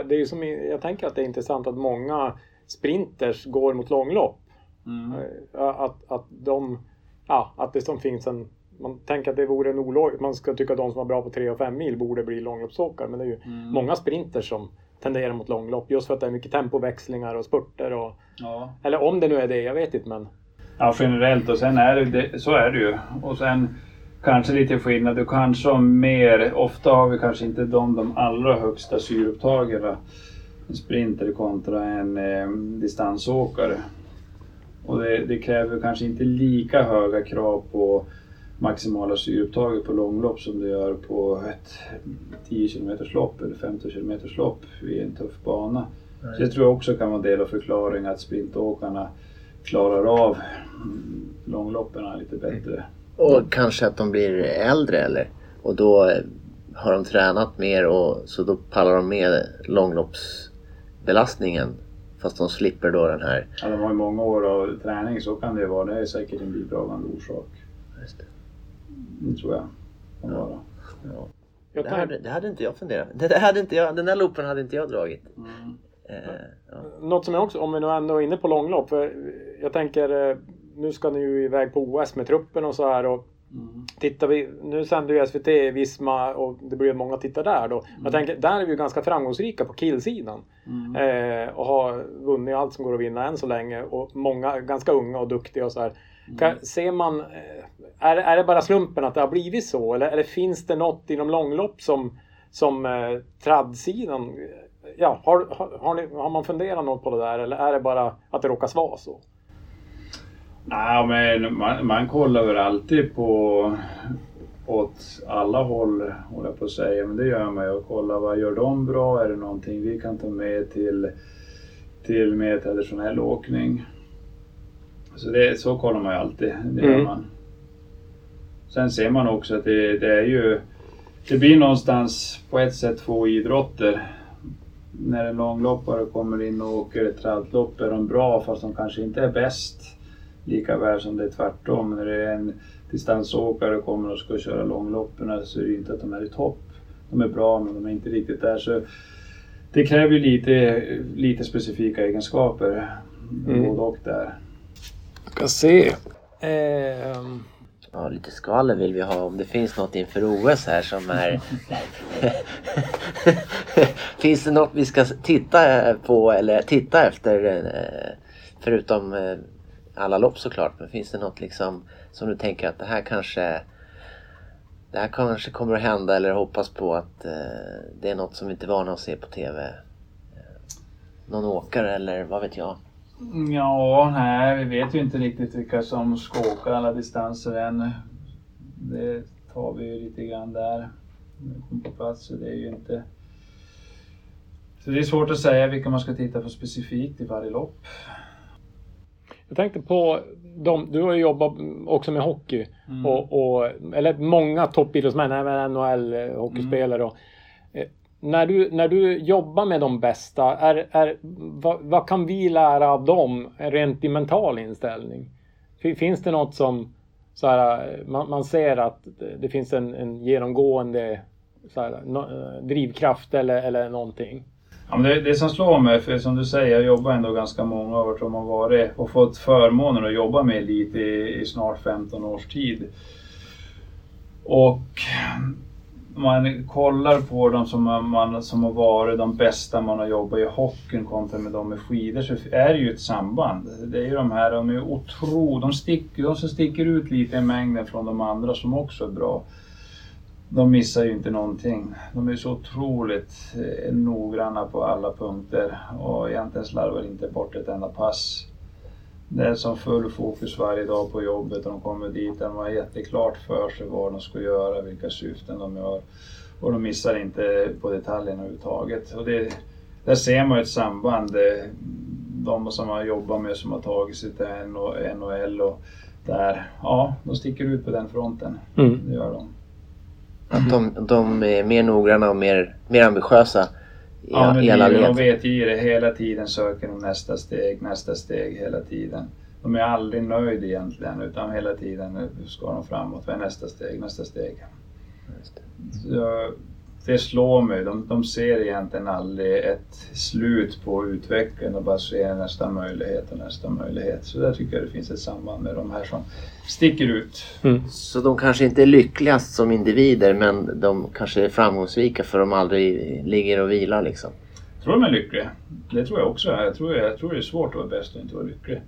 Det är som, jag tänker att det är intressant att många sprinters går mot långlopp. Mm. Att, att, de, ja, att det som finns en man tänker att det vore en olog... Man ska tycka att de som är bra på 3 och 5 mil borde bli långloppsåkare. Men det är ju mm. många sprinters som tenderar mot långlopp just för att det är mycket tempoväxlingar och spurter. Och, ja. Eller om det nu är det, jag vet inte men... Ja generellt och sen är det, så är det ju. Och sen kanske lite skillnad, du kanske har mer, ofta har vi kanske inte de, de allra högsta syreupptagen. En sprinter kontra en eh, distansåkare. Och det, det, kräver kanske inte lika höga krav på maximala syreupptaget på långlopp som du gör på ett 10 km lopp eller 50 km lopp i en tuff bana. Så det tror jag också kan vara en del av förklaringen att sprintåkarna klarar av långloppen lite bättre. Och kanske att de blir äldre eller? Och då har de tränat mer och så då pallar de med långloppsbelastningen fast de slipper då den här... Ja, de har ju många år av träning, så kan det vara. Det är säkert en bidragande orsak. Just det. Det tror jag. Kan ja. vara. Ja. Det, hade, det hade inte jag funderat det hade inte jag, Den där loopen hade inte jag dragit. Mm. Eh, ja. Något som jag också, om vi nu ändå är inne på långlopp. För jag tänker, eh, nu ska ni ju iväg på OS med truppen och så här. Och Mm. Tittar vi, nu sänder ju SVT Visma och det blir många tittar där då. Mm. Jag tänker, där är vi ju ganska framgångsrika på killsidan. Mm. Eh, och har vunnit allt som går att vinna än så länge. Och många ganska unga och duktiga och så här. Mm. Kan, ser man, eh, är, är det bara slumpen att det har blivit så? Eller, eller finns det något inom långlopp som, som eh, tradsidan Ja, har, har, har, ni, har man funderat något på det där eller är det bara att det råkar vara så? Nej, men man, man kollar väl alltid på åt alla håll, håller jag på att säga. Men det gör man ju. Och kollar vad gör de bra? Är det någonting vi kan ta med till, till mer traditionell åkning? Så, det, så kollar man ju alltid. Det mm. man. Sen ser man också att det, det är ju det blir någonstans på ett sätt två idrotter. När en långloppare kommer in och åker ett tralllopp är de bra fast de kanske inte är bäst. Lika väl som det är tvärtom. När det är en distansåkare kommer och ska köra långloppen så är det inte att de är i topp. De är bra men de är inte riktigt där. Så det kräver lite, lite specifika egenskaper. Mm. Både och där. Ska se. Um... Ja, lite skvaller vill vi ha om det finns något inför OS här som är... finns det något vi ska titta på eller titta efter eh, förutom eh, alla lopp såklart, men finns det något liksom som du tänker att det här kanske det här kanske kommer att hända eller hoppas på att eh, det är något som vi inte är vana att se på TV? Eh, någon åkare eller vad vet jag? Ja, nej, vi vet ju inte riktigt vilka som ska åka alla distanser än. Det tar vi ju lite grann där. På plats, så det är ju inte... Så det är svårt att säga vilka man ska titta på specifikt i varje lopp. Jag tänkte på de, du har ju jobbat också med hockey. Mm. Och, och, eller många toppidrottsmän, även NHL-hockeyspelare. Mm. När, du, när du jobbar med de bästa, är, är, vad, vad, kan vi lära av dem rent i mental inställning? Finns det något som så här, man, man ser att det finns en, en genomgående så här, no, eh, drivkraft eller, eller någonting? Ja, men det, det som slår mig, för som du säger, jag jobbar ändå ganska många år som har varit och fått förmånen att jobba med elit i, i snart 15 års tid. Och man kollar på de som, man, som har varit de bästa man har jobbat i hockeyn kontra med de med skidor så är det ju ett samband. Det är ju de här, de är otro, de, sticker, de som sticker ut lite i mängden från de andra som också är bra de missar ju inte någonting. De är så otroligt eh, noggranna på alla punkter och egentligen slarvar inte bort ett enda pass. Det är som full fokus varje dag på jobbet och de kommer dit. De har jätteklart för sig vad de ska göra, vilka syften de gör. Och de missar inte på detaljerna överhuvudtaget. Och det, där ser man ett samband. De som har jobbat med, som har tagit sig till NHL och där, ja, de sticker ut på den fronten. Mm. Det gör de. Att de, de är mer noggranna och mer, mer ambitiösa ja, men alla led. De vet det hela tiden söker de nästa steg, nästa steg hela tiden. De är aldrig nöjda egentligen utan hela tiden ska de framåt. Vad är nästa steg, nästa steg? Det slår mig. De, de ser egentligen aldrig ett slut på utvecklingen och bara ser nästa möjlighet och nästa möjlighet. Så där tycker jag det finns ett samband med de här som sticker ut. Mm. Så de kanske inte är lyckligast som individer men de kanske är framgångsrika för de aldrig ligger och vilar liksom? Jag tror de är lyckliga. Det tror jag också. Jag tror, jag tror det är svårt att vara bäst och inte vara lycklig.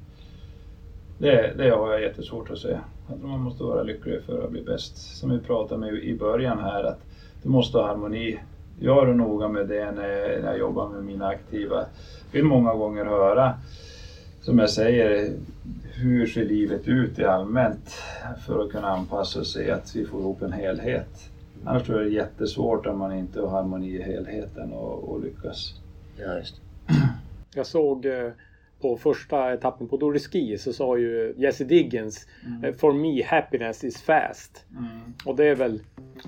Det, det har jag jättesvårt att säga. Jag tror man måste vara lycklig för att bli bäst. Som vi pratade med i början här att du måste ha harmoni. Jag är noga med det när, jag jobbar med mina aktiva. Jag vill många gånger höra, som jag säger, hur ser livet ut i allmänt för att kunna anpassa och se att vi får ihop en helhet. Annars tror jag det är jättesvårt om man inte har harmoni i helheten och, och lyckas. Ja, just. Jag såg eh, på första etappen på Doriski så sa ju Jessie Diggins mm. Eh, For me happiness is fast. Mm. Och det är väl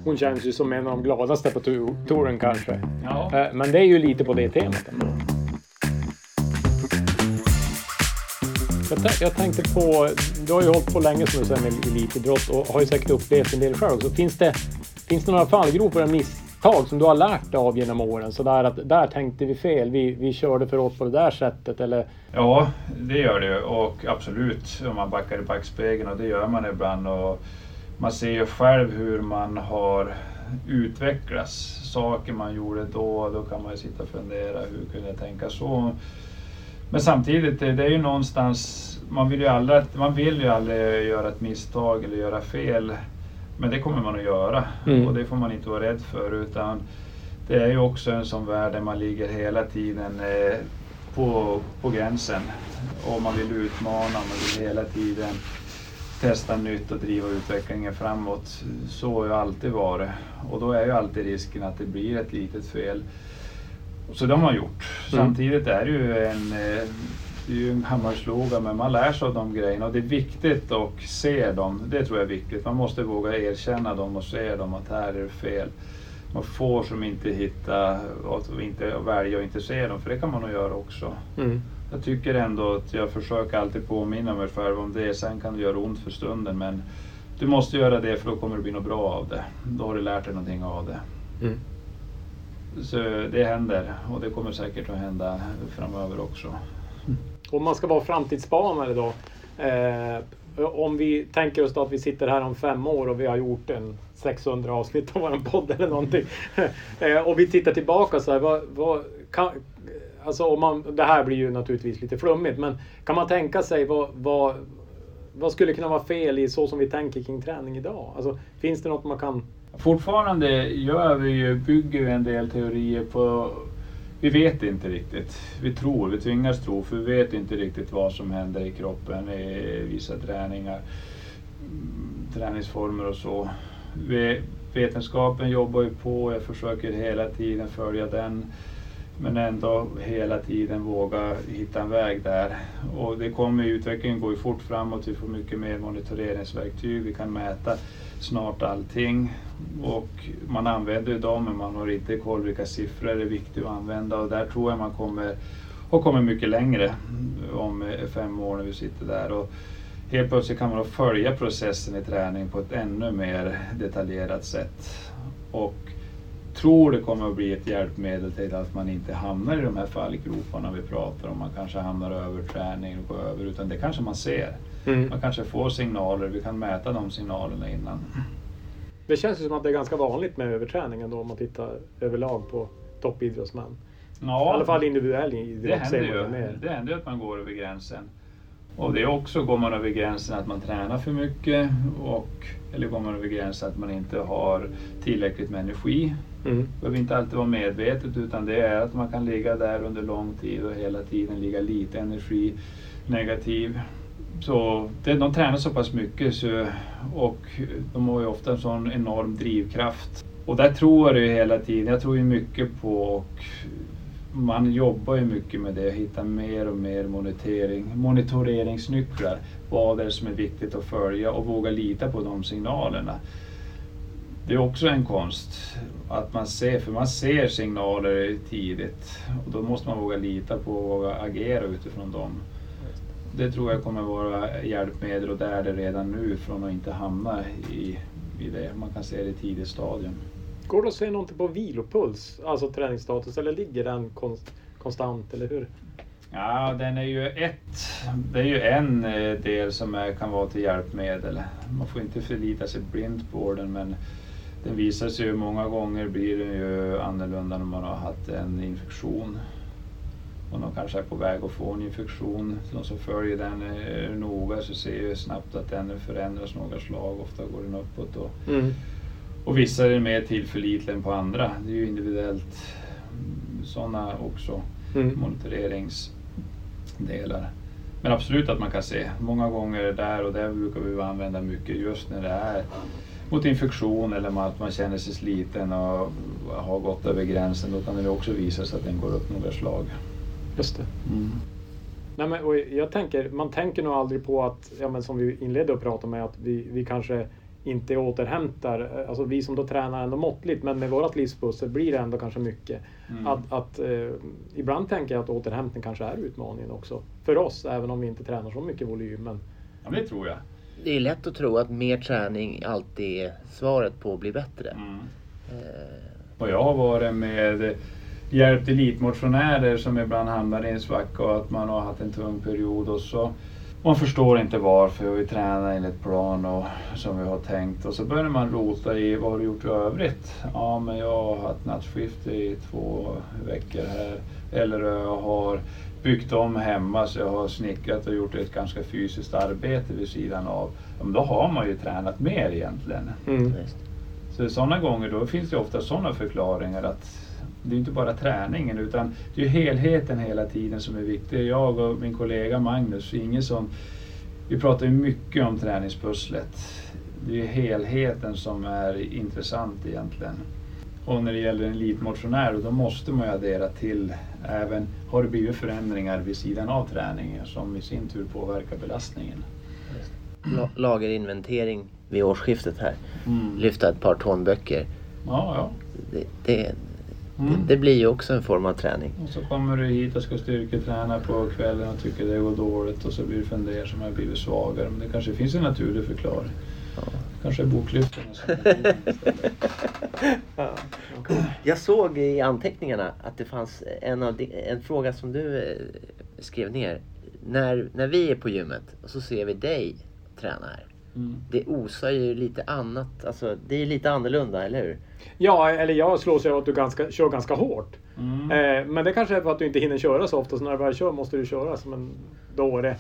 Hon känns ju som en av de gladaste på touren kanske. Ja. Eh, men det är ju lite på det temat. Jag, jag tänkte på, du har ju hållit på länge som du säger med elitidrott och har ju säkert upplevt en del själv också. Finns det, finns det några fallgropar och misstag som du har lärt dig av genom åren? Sådär att där tänkte vi fel, vi, vi körde för hårt på det där sättet eller? Ja, det gör det och absolut om man backar i backspegeln och det gör man ibland. Och man ser ju själv hur man har utvecklats. Saker man gjorde då, då kan man ju sitta och fundera, hur kunde jag tänka så? Men samtidigt, det är ju någonstans, man vill ju aldrig, man vill ju aldrig göra ett misstag eller göra fel. Men det kommer man att göra mm. och det får man inte vara rädd för utan det är ju också en sån värld där man ligger hela tiden eh, på, på gränsen och man vill utmana, man vill hela tiden testa nytt och driva utvecklingen framåt. Så har det alltid varit och då är ju alltid risken att det blir ett litet fel. Så de har gjort. Mm. Samtidigt är det ju en, eh, det är ju en gammal slogan, men man lär sig av de grejerna och det är viktigt att se dem. Det tror jag är viktigt. Man måste våga erkänna dem och se dem att här är det fel. Man får som inte hitta och inte välja och inte se dem, för det kan man nog göra också. Mm. Jag tycker ändå att jag försöker alltid påminna mig själv om det. Sen kan det göra ont för stunden, men du måste göra det för då kommer det bli något bra av det. Då har du lärt dig någonting av det. Mm. Så det händer och det kommer säkert att hända framöver också. Om man ska vara framtidsspanare då. Eh, om vi tänker oss då att vi sitter här om fem år och vi har gjort en 600 avsnitt av vår podd eller någonting. eh, och vi tittar tillbaka så här. Vad, vad, kan, alltså om man, det här blir ju naturligtvis lite flummigt men kan man tänka sig vad, vad, vad skulle kunna vara fel i så som vi tänker kring träning idag? Alltså, finns det något man kan Fortfarande gör vi ju, bygger vi en del teorier på vi vet inte riktigt. Vi tror, vi tvingas tro, för vi vet inte riktigt vad som händer i kroppen i vissa träningar, mm, träningsformer och så. Vi, vetenskapen jobbar ju på, jag försöker hela tiden följa den, men ändå hela tiden våga hitta en väg där. Och det kommer, utvecklingen går ju fort framåt, vi får mycket mer monitoreringsverktyg, vi kan mäta snart allting. Och man använder ju dem men man har inte koll vilka siffror det är viktigt att använda och där tror jag man kommer och kommer mycket längre om eh, fem år när vi sitter där. Och helt plötsligt kan man då följa processen i träning på ett ännu mer detaljerat sätt. Och tror det kommer att bli ett hjälpmedel till att man inte hamnar i de här fallgroparna vi pratar om. Man kanske hamnar över träning och går över, utan det kanske man ser. Mm. Man kanske får signaler, vi kan mäta de signalerna innan. Det känns ju som att det är ganska vanligt med överträning ändå om man tittar överlag på toppidrottsmän. Ja, I alla fall individuell idrott. Det händer ju. Det händer att man går över gränsen. Och det är också, går man över gränsen att man tränar för mycket och, eller går man över gränsen att man inte har tillräckligt med energi. Mm. Det behöver inte alltid vara medvetet utan det är att man kan ligga där under lång tid och hela tiden ligga lite energi negativ. Så det, de tränar så pass mycket så, och de har ju ofta en sån enorm drivkraft. Och där tror jag ju hela tiden, jag tror ju mycket på och man jobbar ju mycket med det, att hitta mer och mer monitering, monitoreringsnycklar. Vad är det som är viktigt att följa och våga lita på de signalerna. Det är också en konst att man ser, för man ser signaler tidigt och då måste man våga lita på och våga agera utifrån dem. Det tror jag kommer vara hjälpmedel och det är det redan nu från att inte hamna i, i det. Man kan se det i tidigt stadium. Går det att se någonting på vilopuls, alltså träningsstatus, eller ligger den konst, konstant, eller hur? Ja, den är ju ett, det är ju en eh, del som är, kan vara till hjälpmedel. Man får inte förlita sig blint på den, men den visar sig ju många gånger blir den ju annorlunda när man har haft en infektion. Och de kanske är på väg att få en infektion. De som följer den eh, noga så ser ju snabbt att den förändras några slag. Ofta går den uppåt. Och, mm. och vissa är mer tillförlitliga än på andra. Det är ju individuellt sådana också mm. monitoreringsdelar. Men absolut att man kan se. Många gånger där och där brukar vi använda mycket just när det är mot infektion eller att man känner sig sliten och har gått över gränsen. Då kan det också visa sig att den går upp några slag. Just det. Mm. Nej, men, och jag tänker, man tänker nog aldrig på att, ja, men som vi inledde att prata med, att vi, vi kanske inte återhämtar, alltså vi som då tränar ändå måttligt, men med vårt livspussel blir det ändå kanske mycket. Mm. Att, att eh, ibland tänker jag att återhämtning kanske är utmaningen också för oss, även om vi inte tränar så mycket volym. Men... Ja, det tror jag. Det är lätt att tro att mer träning alltid är svaret på att bli bättre. Mm. Eh. Och jag har varit med hjälpt elitmotionärer som ibland hamnar i en svacka och att man har haft en tung period och så man förstår inte varför vi tränar enligt plan och som vi har tänkt och så börjar man rota i vad har du gjort i övrigt? Ja, men jag har haft nattskift i två veckor här eller jag har byggt om hemma så jag har snickrat och gjort ett ganska fysiskt arbete vid sidan av. Ja, men då har man ju tränat mer egentligen. Mm. Så sådana gånger då finns det ofta sådana förklaringar att det är inte bara träningen utan det är helheten hela tiden som är viktig. Jag och min kollega Magnus Ingesson, vi pratar ju mycket om träningspusslet. Det är helheten som är intressant egentligen. Och när det gäller en elitmotionär då måste man ju addera till även, har det blivit förändringar vid sidan av träningen som i sin tur påverkar belastningen. Lagerinventering vid årsskiftet här. Mm. Lyfta ett par tonböcker. Ja, ja. Det, det, Mm. Det, blir ju också en form av träning. Och så kommer du hit och ska styrketräna på kvällen och tycker det går dåligt och så blir du fundersam och blivit svagare. Men det kanske finns en naturlig förklaring. Ja. Kanske är boklyften. ja. Jag såg i anteckningarna att det fanns en, av de, en fråga som du eh, skrev ner. När, när vi är på gymmet och så ser vi dig träna här. Mm. Det osar ju lite annat. Alltså, det är lite annorlunda, eller hur? Ja, eller jag slås ju av att du ganska, kör ganska hårt. Mm. Eh, men det kanske är för att du inte hinner köra så ofta, så när du väl kör måste du köra som en dåre.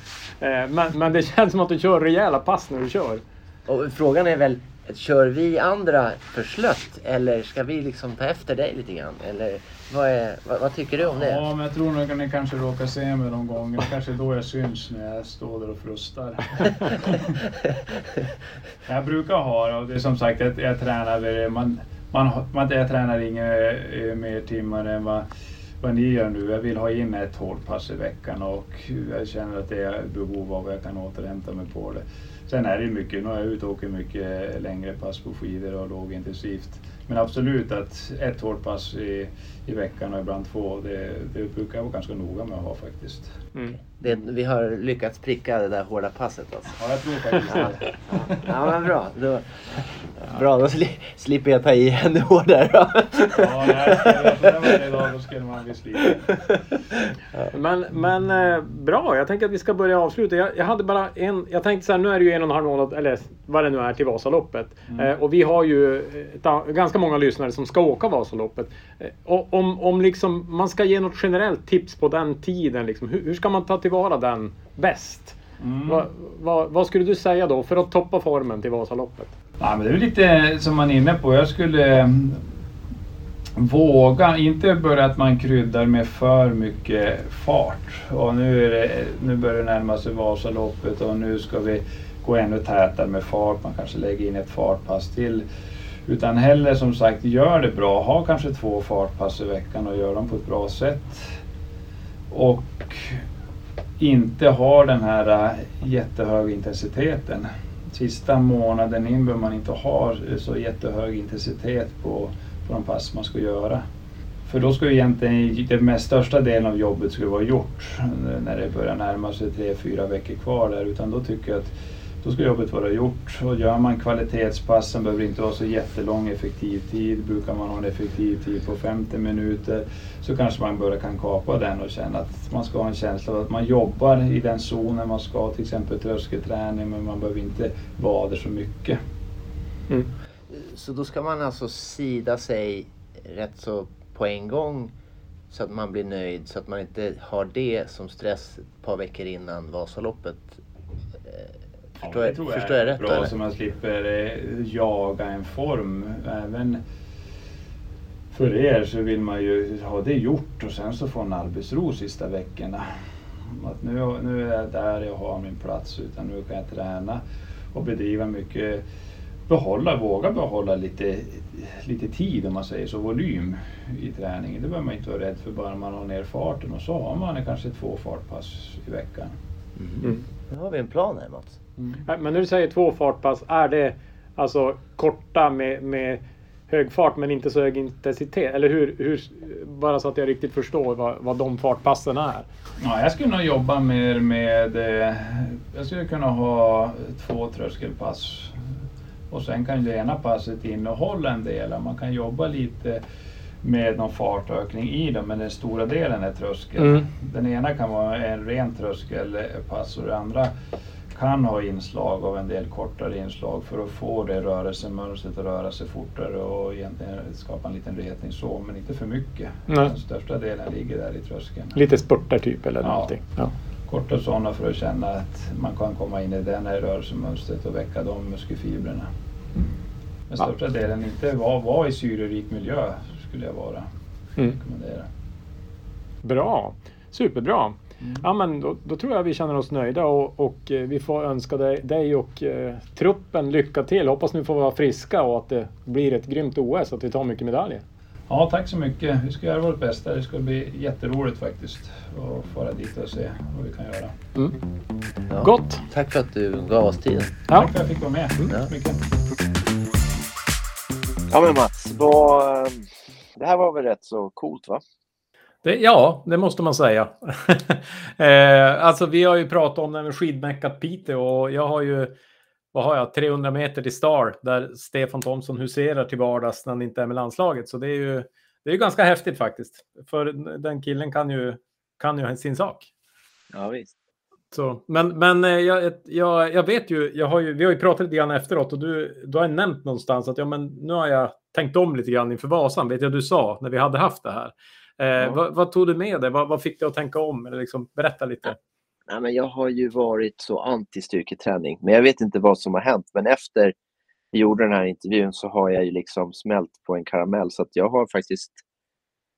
Eh, men, men det känns som att du kör rejäla pass när du kör. Och frågan är väl, kör vi andra för slött eller ska vi liksom ta efter dig lite grann? Eller vad, är, vad, vad, tycker du om det? Ja, men jag tror nog att ni kanske råkar se mig någon gång. Det kanske är då jag syns när jag står där och frustar. jag brukar ha, och det är som sagt, jag, jag tränar, man, man, man, jag tränar inga eh, mer timmar än vad vad ni gör nu. Jag vill ha in ett hårt pass i veckan och jag känner att det är behov av att jag kan återhämta mig på det. Sen är det mycket, nu är jag ute och åker mycket längre pass på skidor och lågintensivt. Men absolut att ett hårt pass i, i veckan och ibland två, det, det brukar jag vara ganska noga med att ha faktiskt. Mm. Det, vi har lyckats pricka det där hårda passet alltså. Ja, jag tror faktiskt det. ja, ja, men bra. Då, bra, då sli, slipper jag ta i ännu hårdare då. ja, nej, jag varje dag, då skulle man bli sliten. Men, men eh, bra, jag tänker att vi ska börja avsluta. Jag, jag hade bara en, jag tänkte så här, nu är det ju en och en halv månad, eller vad det nu är, till Vasaloppet. Mm. Eh, och vi har ju ett, ganska många lyssnare som ska åka Vasaloppet. Eh, och om, om liksom, man ska ge något generellt tips på den tiden, liksom, hur, hur ska man ta tillvara den bäst? Mm. Va, va, vad skulle du säga då för att toppa formen till Vasaloppet? Ja, men det är lite som man är inne på. Jag skulle mm, våga, inte börja att man kryddar med för mycket fart. Och nu, är det, nu börjar det närma sig Vasaloppet och nu ska vi gå ännu tätare med fart. Man kanske lägger in ett fartpass till. Utan hellre som sagt, gör det bra. Ha kanske två fartpass i veckan och gör dem på ett bra sätt. Och inte har den här äh, jättehöga intensiteten. Sista månaden in behöver man inte ha så jättehög intensitet på, på de pass man ska göra. För då ska ju egentligen den mest största delen av jobbet skulle vara gjort när det börjar närma sig tre, fyra veckor kvar där. Utan då tycker jag att då ska jobbet vara gjort. Och gör man kvalitetspassen behöver inte vara så jättelång effektiv tid. Brukar man ha en effektiv tid på 50 minuter så kanske man bara kan kapa den och känna att man ska ha en känsla av att man jobbar i den zonen man ska, till exempel tröskelträning, men man behöver inte vara där så mycket. Mm. Så då ska man alltså sida sig rätt så på en gång så att man blir nöjd så att man inte har det som stress ett par veckor innan Vasaloppet Förstår, ja, jag, förstår jag, rätt? Bra eller? så man slipper eh, jaga en form. Även för er så vill man ju ha det gjort och sen så få en arbetsro sista veckorna. Att nu, nu är jag där jag har min plats utan nu kan jag träna och bedriva mycket behålla, våga behålla lite, lite tid om man säger så, volym i träningen. Det behöver man inte vara rädd för bara man har ner farten och så har man kanske två fartpass i veckan. Mm. Nu har vi en plan här Mats. Mm. Men när du säger två fartpass, är det alltså korta med, med hög fart men inte så hög intensitet? Eller hur, hur bara så att jag riktigt förstår vad, vad de fartpassen är. Ja, jag skulle nog jobba mer med, eh, jag skulle kunna ha två tröskelpass och sen kan det ena passet innehålla en del, man kan jobba lite med någon fartökning i dem, men den stora delen är tröskel. Mm. Den ena kan vara en ren tröskelpass och det andra kan ha inslag av en del kortare inslag för att få det rörelsemönstret att röra sig fortare och egentligen skapa en liten retning så, men inte för mycket. Nej. Den största delen ligger där i tröskeln. Lite spurtar typ eller ja. någonting? Ja. Korta sådana för att känna att man kan komma in i det här rörelsemönstret och väcka de muskelfibrerna. Men största ja. delen inte vara var i syrerik miljö skulle jag vara. Mm. Bra, superbra. Mm. Ja, men då, då, tror jag vi känner oss nöjda och, och eh, vi får önska dig, dig och eh, truppen lycka till. Hoppas ni får vara friska och att det blir ett grymt OS och att vi tar mycket medaljer. Ja, tack så mycket. Vi ska göra vårt bästa. Det ska bli jätteroligt faktiskt att fara dit och se vad vi kan göra. Mm. Ja. Gott! Tack för att du gav oss tiden. Ja. Tack för att jag fick vara med. Mm. Ja. Mycket. ja men Mats, vad, eh, det här var väl rätt så coolt va? Det, ja, det måste man säga. eh, alltså vi har ju pratat om det med skidmäckat Piteå och jag har ju, vad har jag, 300 meter till Star där Stefan Thomsson huserar till vardags när han inte är med landslaget. Så det är ju, det är ganska häftigt faktiskt. För den killen kan ju, kan ju sin sak. Ja, visst. Så, men men eh, jag, jag, jag vet ju, jag har ju, vi har ju pratat lite grann efteråt och du, du har nämnt någonstans att ja, men nu har jag tänkt om lite grann inför Vasan, vet jag du sa när vi hade haft det här. Eh, ja. vad, vad, tog du med dig? Vad, vad, fick dig att tänka om? Eller liksom, berätta lite. Ja, men jag har ju varit så anti-styrketräning, men jag vet inte vad som har hänt. Men efter jag gjorde den här intervjun så har jag ju liksom smält på en karamell. Så att jag har faktiskt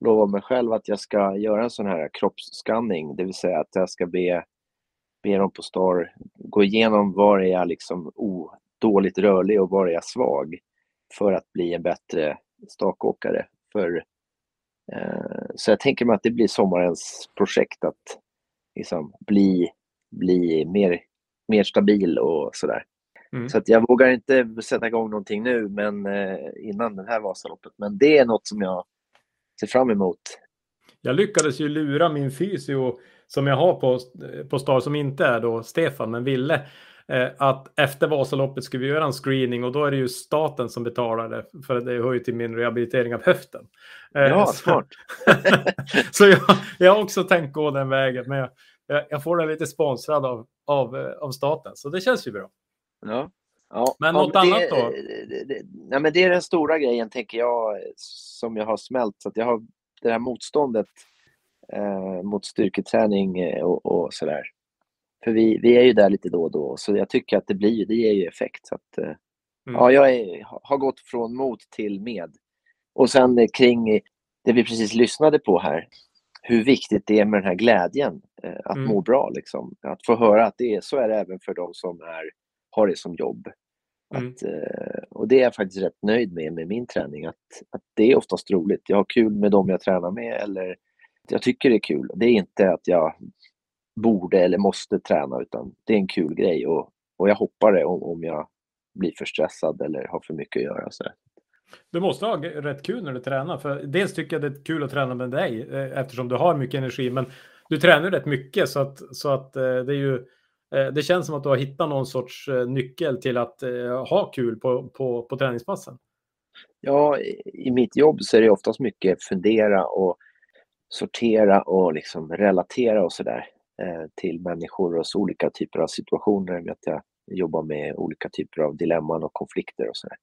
lovat mig själv att jag ska göra en sån här kroppsskanning, det vill säga att jag ska be, be dem på STAR gå igenom var är jag liksom oh, dåligt rörlig och var är jag svag för att bli en bättre stakåkare. För Eh, så jag tänker mig att det blir sommarens projekt att liksom bli, bli mer, mer stabil och sådär. Mm. Så att jag vågar inte sätta igång någonting nu men eh, innan det här Vasaloppet. Men det är något som jag ser fram emot. Jag lyckades ju lura min fysio som jag har på, på Star som inte är då Stefan men Ville Eh, att efter Vasaloppet ska vi göra en screening och då är det ju staten som betalar det för det hör ju till min rehabilitering av höften. Eh, ja, smart. så jag, jag har också tänkt gå den vägen, men jag, jag får den lite sponsrad av, av, eh, av staten, så det känns ju bra. Ja. Ja, men något det, annat då? Det, det, nej, men det är den stora grejen, tänker jag, som jag har smält. Så att jag har det här motståndet eh, mot styrketräning och, och sådär. För vi, vi är ju där lite då och då, så jag tycker att det, blir, det ger ju effekt. Så att, eh, mm. Ja, jag är, har gått från mot till med. Och sen eh, kring det vi precis lyssnade på här, hur viktigt det är med den här glädjen, eh, att mm. må bra. Liksom. Att få höra att det är, så är det även för de som är, har det som jobb. Mm. Att, och det är jag faktiskt rätt nöjd med, med min träning, att, att det är oftast roligt. Jag har kul med dem jag tränar med eller jag tycker det är kul. Det är inte att jag borde eller måste träna utan det är en kul grej och, och jag hoppar det om, om jag blir för stressad eller har för mycket att göra. Så. Du måste ha rätt kul när du tränar. För dels tycker jag det är kul att träna med dig eh, eftersom du har mycket energi. Men du tränar rätt mycket så att, så att eh, det är ju eh, det känns som att du har hittat någon sorts nyckel till att ha kul på, på, på träningspassen. Ja, i mitt jobb så är det oftast mycket fundera och sortera och liksom relatera och sådär. Eh, till människor och olika typer av situationer. Med att jag jobbar med olika typer av dilemman och konflikter och sådär.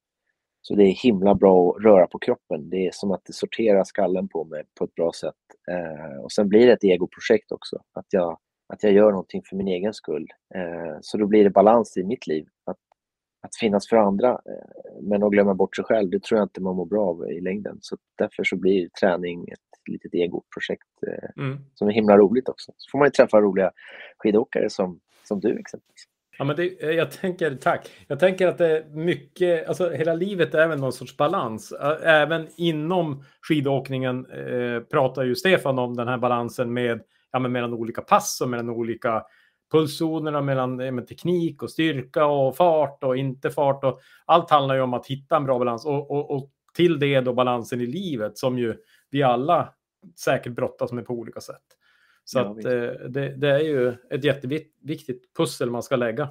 Så det är himla bra att röra på kroppen. Det är som att det sorterar skallen på mig på ett bra sätt. Eh, och sen blir det ett egoprojekt också. Att jag, att jag gör någonting för min egen skull. Eh, så då blir det balans i mitt liv. Att att finnas för andra, eh, men att glömma bort sig själv, det tror jag inte man mår bra av i längden. Så därför så blir träning ett litet egoprojekt eh, mm. som är himla roligt också. Så får man ju träffa roliga skidåkare som, som du exempelvis. Ja, men det, jag tänker, tack. Jag tänker att det är mycket, alltså hela livet är väl någon sorts balans. Även inom skidåkningen eh, pratar ju Stefan om den här balansen med, ja, men mellan olika pass och mellan olika pulszonerna mellan med teknik och styrka och fart och inte fart. Och allt handlar ju om att hitta en bra balans och, och, och till det då balansen i livet som ju vi alla säkert brottas med på olika sätt. Så ja, att, eh, det, det, är ju ett jätteviktigt pussel man ska lägga.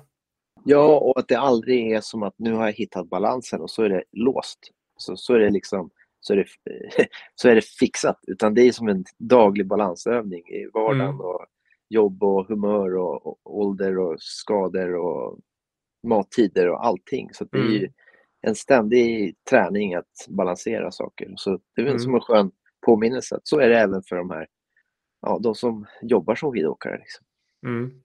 Ja, och att det aldrig är som att nu har jag hittat balansen och så är det låst. Så, så är det liksom så är det, så är det fixat. Utan det är som en daglig balansövning i vardagen. Mm. Och jobb och humör och, och, ålder och skador och mattider och allting. Så det är mm. en ständig träning att balansera saker. Så det är mm. som en skön påminnelse. Så är det även för de här ja, de som jobbar som skidåkare. Liksom. Mm.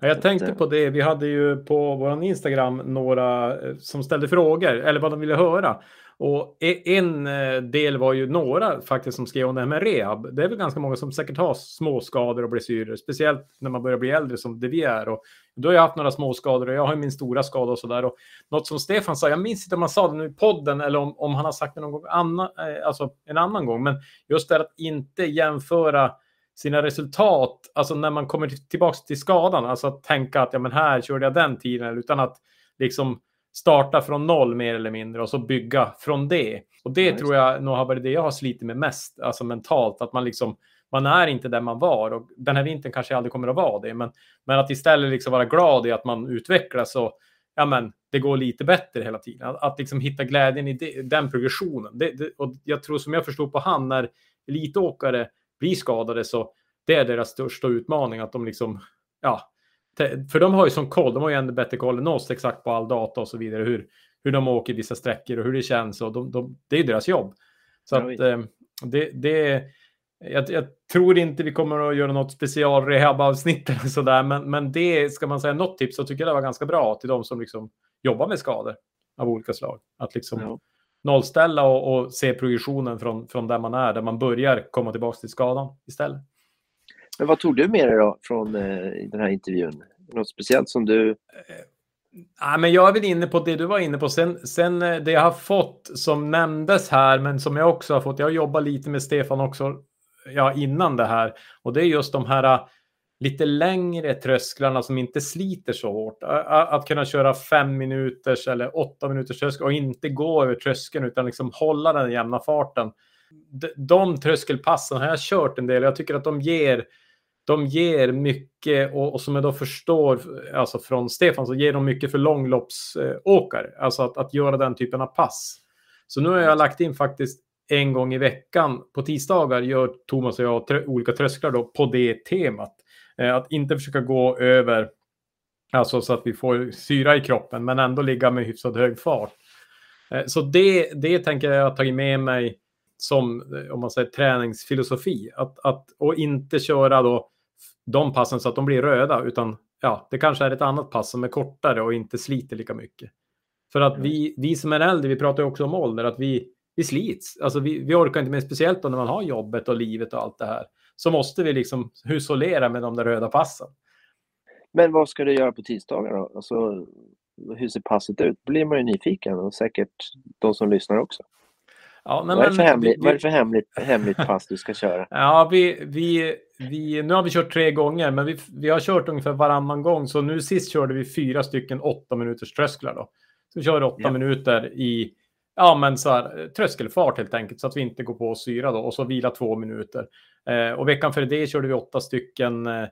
Jag tänkte på det. Vi hade ju på vår Instagram några eh, som ställde frågor eller vad de ville höra. Och e-, en eh, del var ju några faktiskt som skrev om det här med rehab. Det är väl ganska många som säkert har småskador och blessyrer, speciellt när man börjar bli äldre som det vi är. Och då har jag haft några småskador och jag har min stora skada och sådär. Och något som Stefan sa, jag minns inte om han sa det nu i podden eller om, om han har sagt det någon gång annan, eh, alltså en annan gång, men just det att inte jämföra sina resultat, alltså när man kommer tillbaka till skadan, alltså att tänka att ja, men här körde jag den tiden, utan att liksom starta från noll mer eller mindre och så bygga från det. Och det ja, tror jag nog har varit det jag har slitit med mest, alltså mentalt, att man liksom man är inte där man var och den här vintern kanske aldrig kommer att vara det, men, men att istället liksom vara glad i att man utvecklas och ja, men det går lite bättre hela tiden. Att, att liksom hitta glädjen i det, den progressionen. Det, det, och jag tror som jag förstod på han när elitåkare blir skadade så det är deras största utmaning att de liksom, ja, för de har ju som koll, de har ju ännu bättre koll än oss exakt på all data och så vidare, hur, hur de åker vissa sträckor och hur det känns och de, de, det är deras jobb. Så ja, att eh, det, det jag, jag, tror inte vi kommer att göra något special rehab-avsnitt eller sådär, men, men det ska man säga något tips så tycker jag det var ganska bra till de som liksom jobbar med skador av olika slag. Att liksom ja. Nollställa och, och se progressionen från, från där man är, där man börjar komma tillbaka till skadan istället. Men vad tog du med dig då från eh, den här intervjun? Något speciellt som du... Ja, men jag är väl inne på det du var inne på. Sen, sen eh, det jag har fått som nämndes här, men som jag också har fått. Jag har jobbat lite med Stefan också ja, innan det här. Och det är just de här eh, lite längre trösklarna som inte sliter så hårt. Att kunna köra fem minuters eller åtta minuters tröskel och inte gå över tröskeln utan liksom hålla den jämna farten. De tröskelpassen har jag kört en del. Jag tycker att de ger de ger mycket och, och, som jag då förstår alltså från Stefan så ger de mycket för långloppsåkare. Alltså att, att göra den typen av pass. Så nu har jag lagt in faktiskt en gång i veckan. På tisdagar gör Thomas och jag olika trösklar då på det temat. Eh, att inte försöka gå över, alltså så att vi får syra i kroppen, men ändå ligga med hyfsat hög fart. Eh, så det, det tänker jag ha tagit med mig som, eh, om man säger träningsfilosofi. Att, att, och inte köra då de passen så att de blir röda, utan ja, det kanske är ett annat pass som är kortare och inte sliter lika mycket. För att vi, vi som är äldre, vi pratar ju också om ålder, att vi, vi slits. Alltså vi, vi orkar inte mer, speciellt då när man har jobbet och livet och allt det här. Så måste vi liksom hushållera med de där röda passen. Men vad ska du göra på tisdagar då? Alltså, hur ser passet ut? Då blir man ju nyfiken och säkert de som lyssnar också. Ja, nej, vad, är det för hemligt, vi, vad är det för hemligt, hemligt pass du ska köra? Ja, vi, vi, vi, nu har vi kört tre gånger, men vi, vi har kört ungefär varannan gång. Så nu sist körde vi fyra stycken åtta minuters trösklar. Då. Så vi kör åtta ja. minuter i ja, men så här, tröskelfart helt enkelt, så att vi inte går på syra då. Och så vila två minuter. Eh, och veckan före det körde vi åtta stycken eh,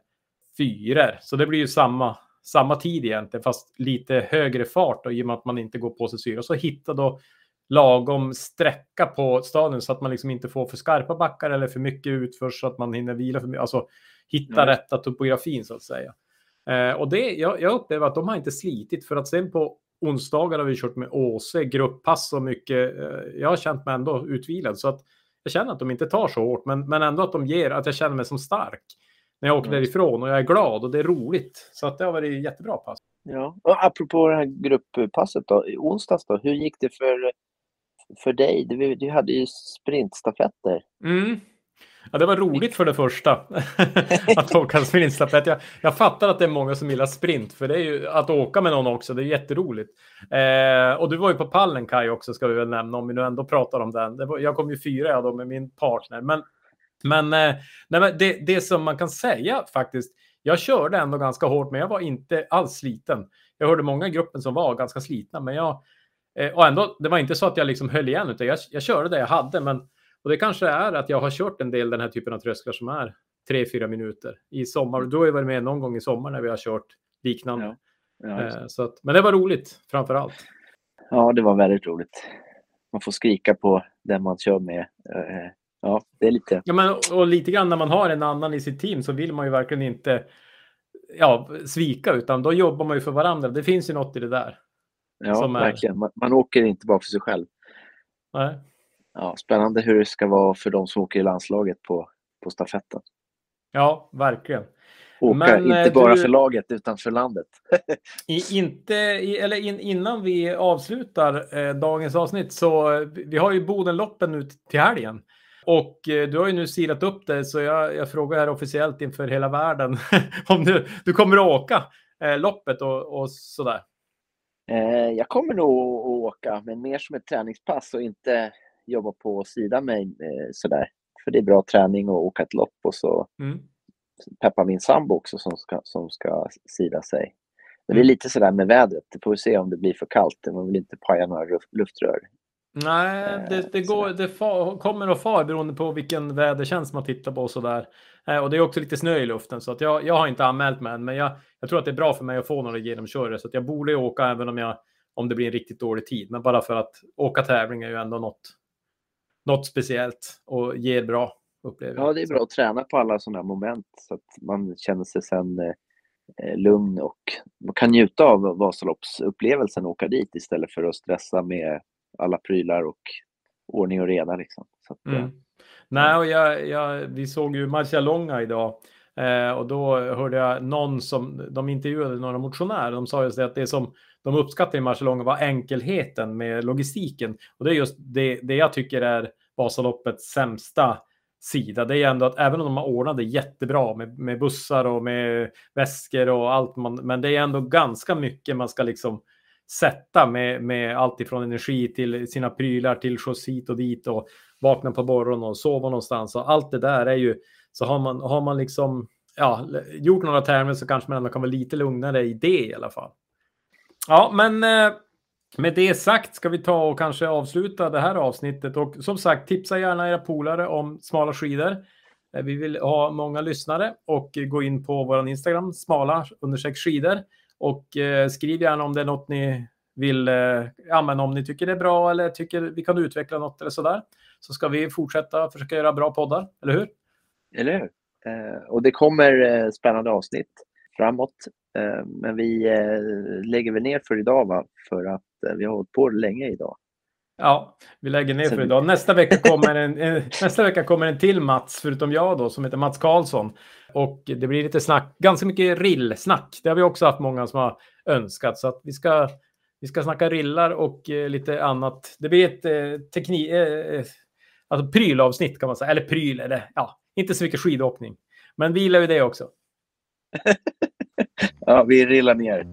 fyror. Så det blir ju samma, samma tid egentligen, fast lite högre fart då, i och med att man inte går på sig syra. Så hitta då lagom sträcka på stadion så att man liksom inte får för skarpa backar eller för mycket utför så att man hinner vila för mycket. Alltså hitta mm. rätta topografin så att säga. Eh, och det, jag, jag upplever att de har inte slitit för att sen på onsdagar har vi kört med Åse, grupppass och mycket. Eh, jag har känt mig ändå utvilad så att jag känner att de inte tar så hårt, men, men ändå att de ger att jag känner mig som stark när jag åker mm. därifrån och jag är glad och det är roligt. Så att det har varit jättebra pass. Ja, och apropå det här grupppasset då, i onsdags då, hur gick det för, för dig? Du, du hade ju sprintstafetter. Mm. Ja, det var roligt för det första att åka sprintstafett. Jag, jag fattar att det är många som gillar sprint, för det är ju att åka med någon också. Det är jätteroligt. Eh, och du var ju på pallen Kaj också, ska vi väl nämna, om vi nu ändå pratar om den. Var, jag kom ju fyra jag då med min partner. Men, men, eh, nej, men det, det som man kan säga faktiskt, jag körde ändå ganska hårt, men jag var inte alls sliten. Jag hörde många i gruppen som var ganska slitna, men jag eh, och ändå, det var inte så att jag liksom höll igen, utan jag, jag körde det jag hade. Men och det kanske är att jag har kört en del den här typen av trösklar som är 3-4 minuter i sommar. Du har ju varit med någon gång i sommar när vi har kört liknande. Ja. Ja, eh, så att, men det var roligt framför allt. Ja, det var väldigt roligt. Man får skrika på den man kör med. Eh, ja, det är lite... Ja, men, och lite grann när man har en annan i sitt team så vill man ju verkligen inte ja, svika, utan då jobbar man ju för varandra. Det finns ju något i det där. Ja, verkligen. Man, man åker inte bara för sig själv. Nej ja, spännande hur det ska vara för de som åker i landslaget på, på stafetten. Ja, verkligen. Åka Men, inte eh, bara du, för laget utan för landet. i, inte, i, eller in, innan vi avslutar eh, dagens avsnitt så eh, vi har ju Bodenloppen nu till helgen. Och eh, du har ju nu silat upp det så jag, jag frågar här officiellt inför hela världen om du, du kommer att åka eh, loppet och, och sådär. Eh, jag kommer nog att åka, men mer som ett träningspass och inte jobba på sidan mig eh, sådär. För det är bra träning och åka ett lopp och så mm. peppa min sambo också som ska, som ska sida sig. Men det är mm. lite sådär med vädret. Det får vi se om det blir för kallt. Man vill inte paja några luftrör. Nej, eh, det, det, går, det far, kommer och far beroende på vilken vädertjänst man tittar på och sådär. Eh, och det är också lite snö i luften så att jag, jag har inte anmält mig än, men jag, jag tror att det är bra för mig att få några genomkörare så att jag borde åka även om, jag, om det blir en riktigt dålig tid. Men bara för att åka tävling är ju ändå något, något speciellt och ger bra upplevelser. Ja, det är bra att träna på alla sådana moment så att man känner sig sen eh, lugn och man kan njuta av Vasaloppsupplevelsen och åka dit istället för att stressa med alla prylar och ordning och reda. Liksom. Så att, mm. eh, Nej, och jag, jag, vi såg ju Marcialonga idag eh, och då hörde jag någon som, de intervjuade några motionärer, de sa just det att det som de uppskattar i Marcialonga var enkelheten med logistiken. Och det är just det, det jag tycker är Vasaloppets sämsta sida. Det är ändå att även om de har ordnat det jättebra med, med bussar och med väskor och allt, man, men det är ändå ganska mycket man ska liksom sätta med, med allt ifrån energi till sina prylar till skjuts hit och dit och vakna på morgonen och sova någonstans. Och allt det där är ju, så har man, har man liksom ja, gjort några termer så kanske man ändå kan vara lite lugnare i det i alla fall. Ja, men eh, med det sagt ska vi ta och kanske avsluta det här avsnittet. Och som sagt, tipsa gärna era polare om smala skidor. Eh, vi vill ha många lyssnare och gå in på vår Instagram, smala understreck skidor. Och eh, skriv gärna om det är något ni vill använda, om ni tycker det är bra eller tycker vi kan utveckla något eller sådär. Så ska vi fortsätta försöka göra bra poddar, eller hur? Eller hur? och det kommer spännande avsnitt framåt. Eh, men vi eh, lägger väl ner för idag, va? för att eh, vi har hållit på länge idag. Ja, vi lägger ner för idag. Nästa vecka, kommer en, en, nästa vecka kommer en till Mats, förutom jag då, som heter Mats Karlsson. Och det blir lite snack, ganska mycket rillsnack. Det har vi också haft många som har önskat. Så att vi ska, vi ska snacka rillar och eh, lite annat. Det blir ett eh, teknik, eh, alltså prylavsnitt kan man säga. Eller pryl, eller ja, inte så mycket skidåkning. Men vi gillar ju det också. ja, vi rillar ner.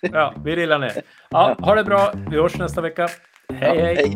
ja, vi rillar ner. Ja, ha det bra. Vi hörs nästa vecka. Hej, ja, hej. hej.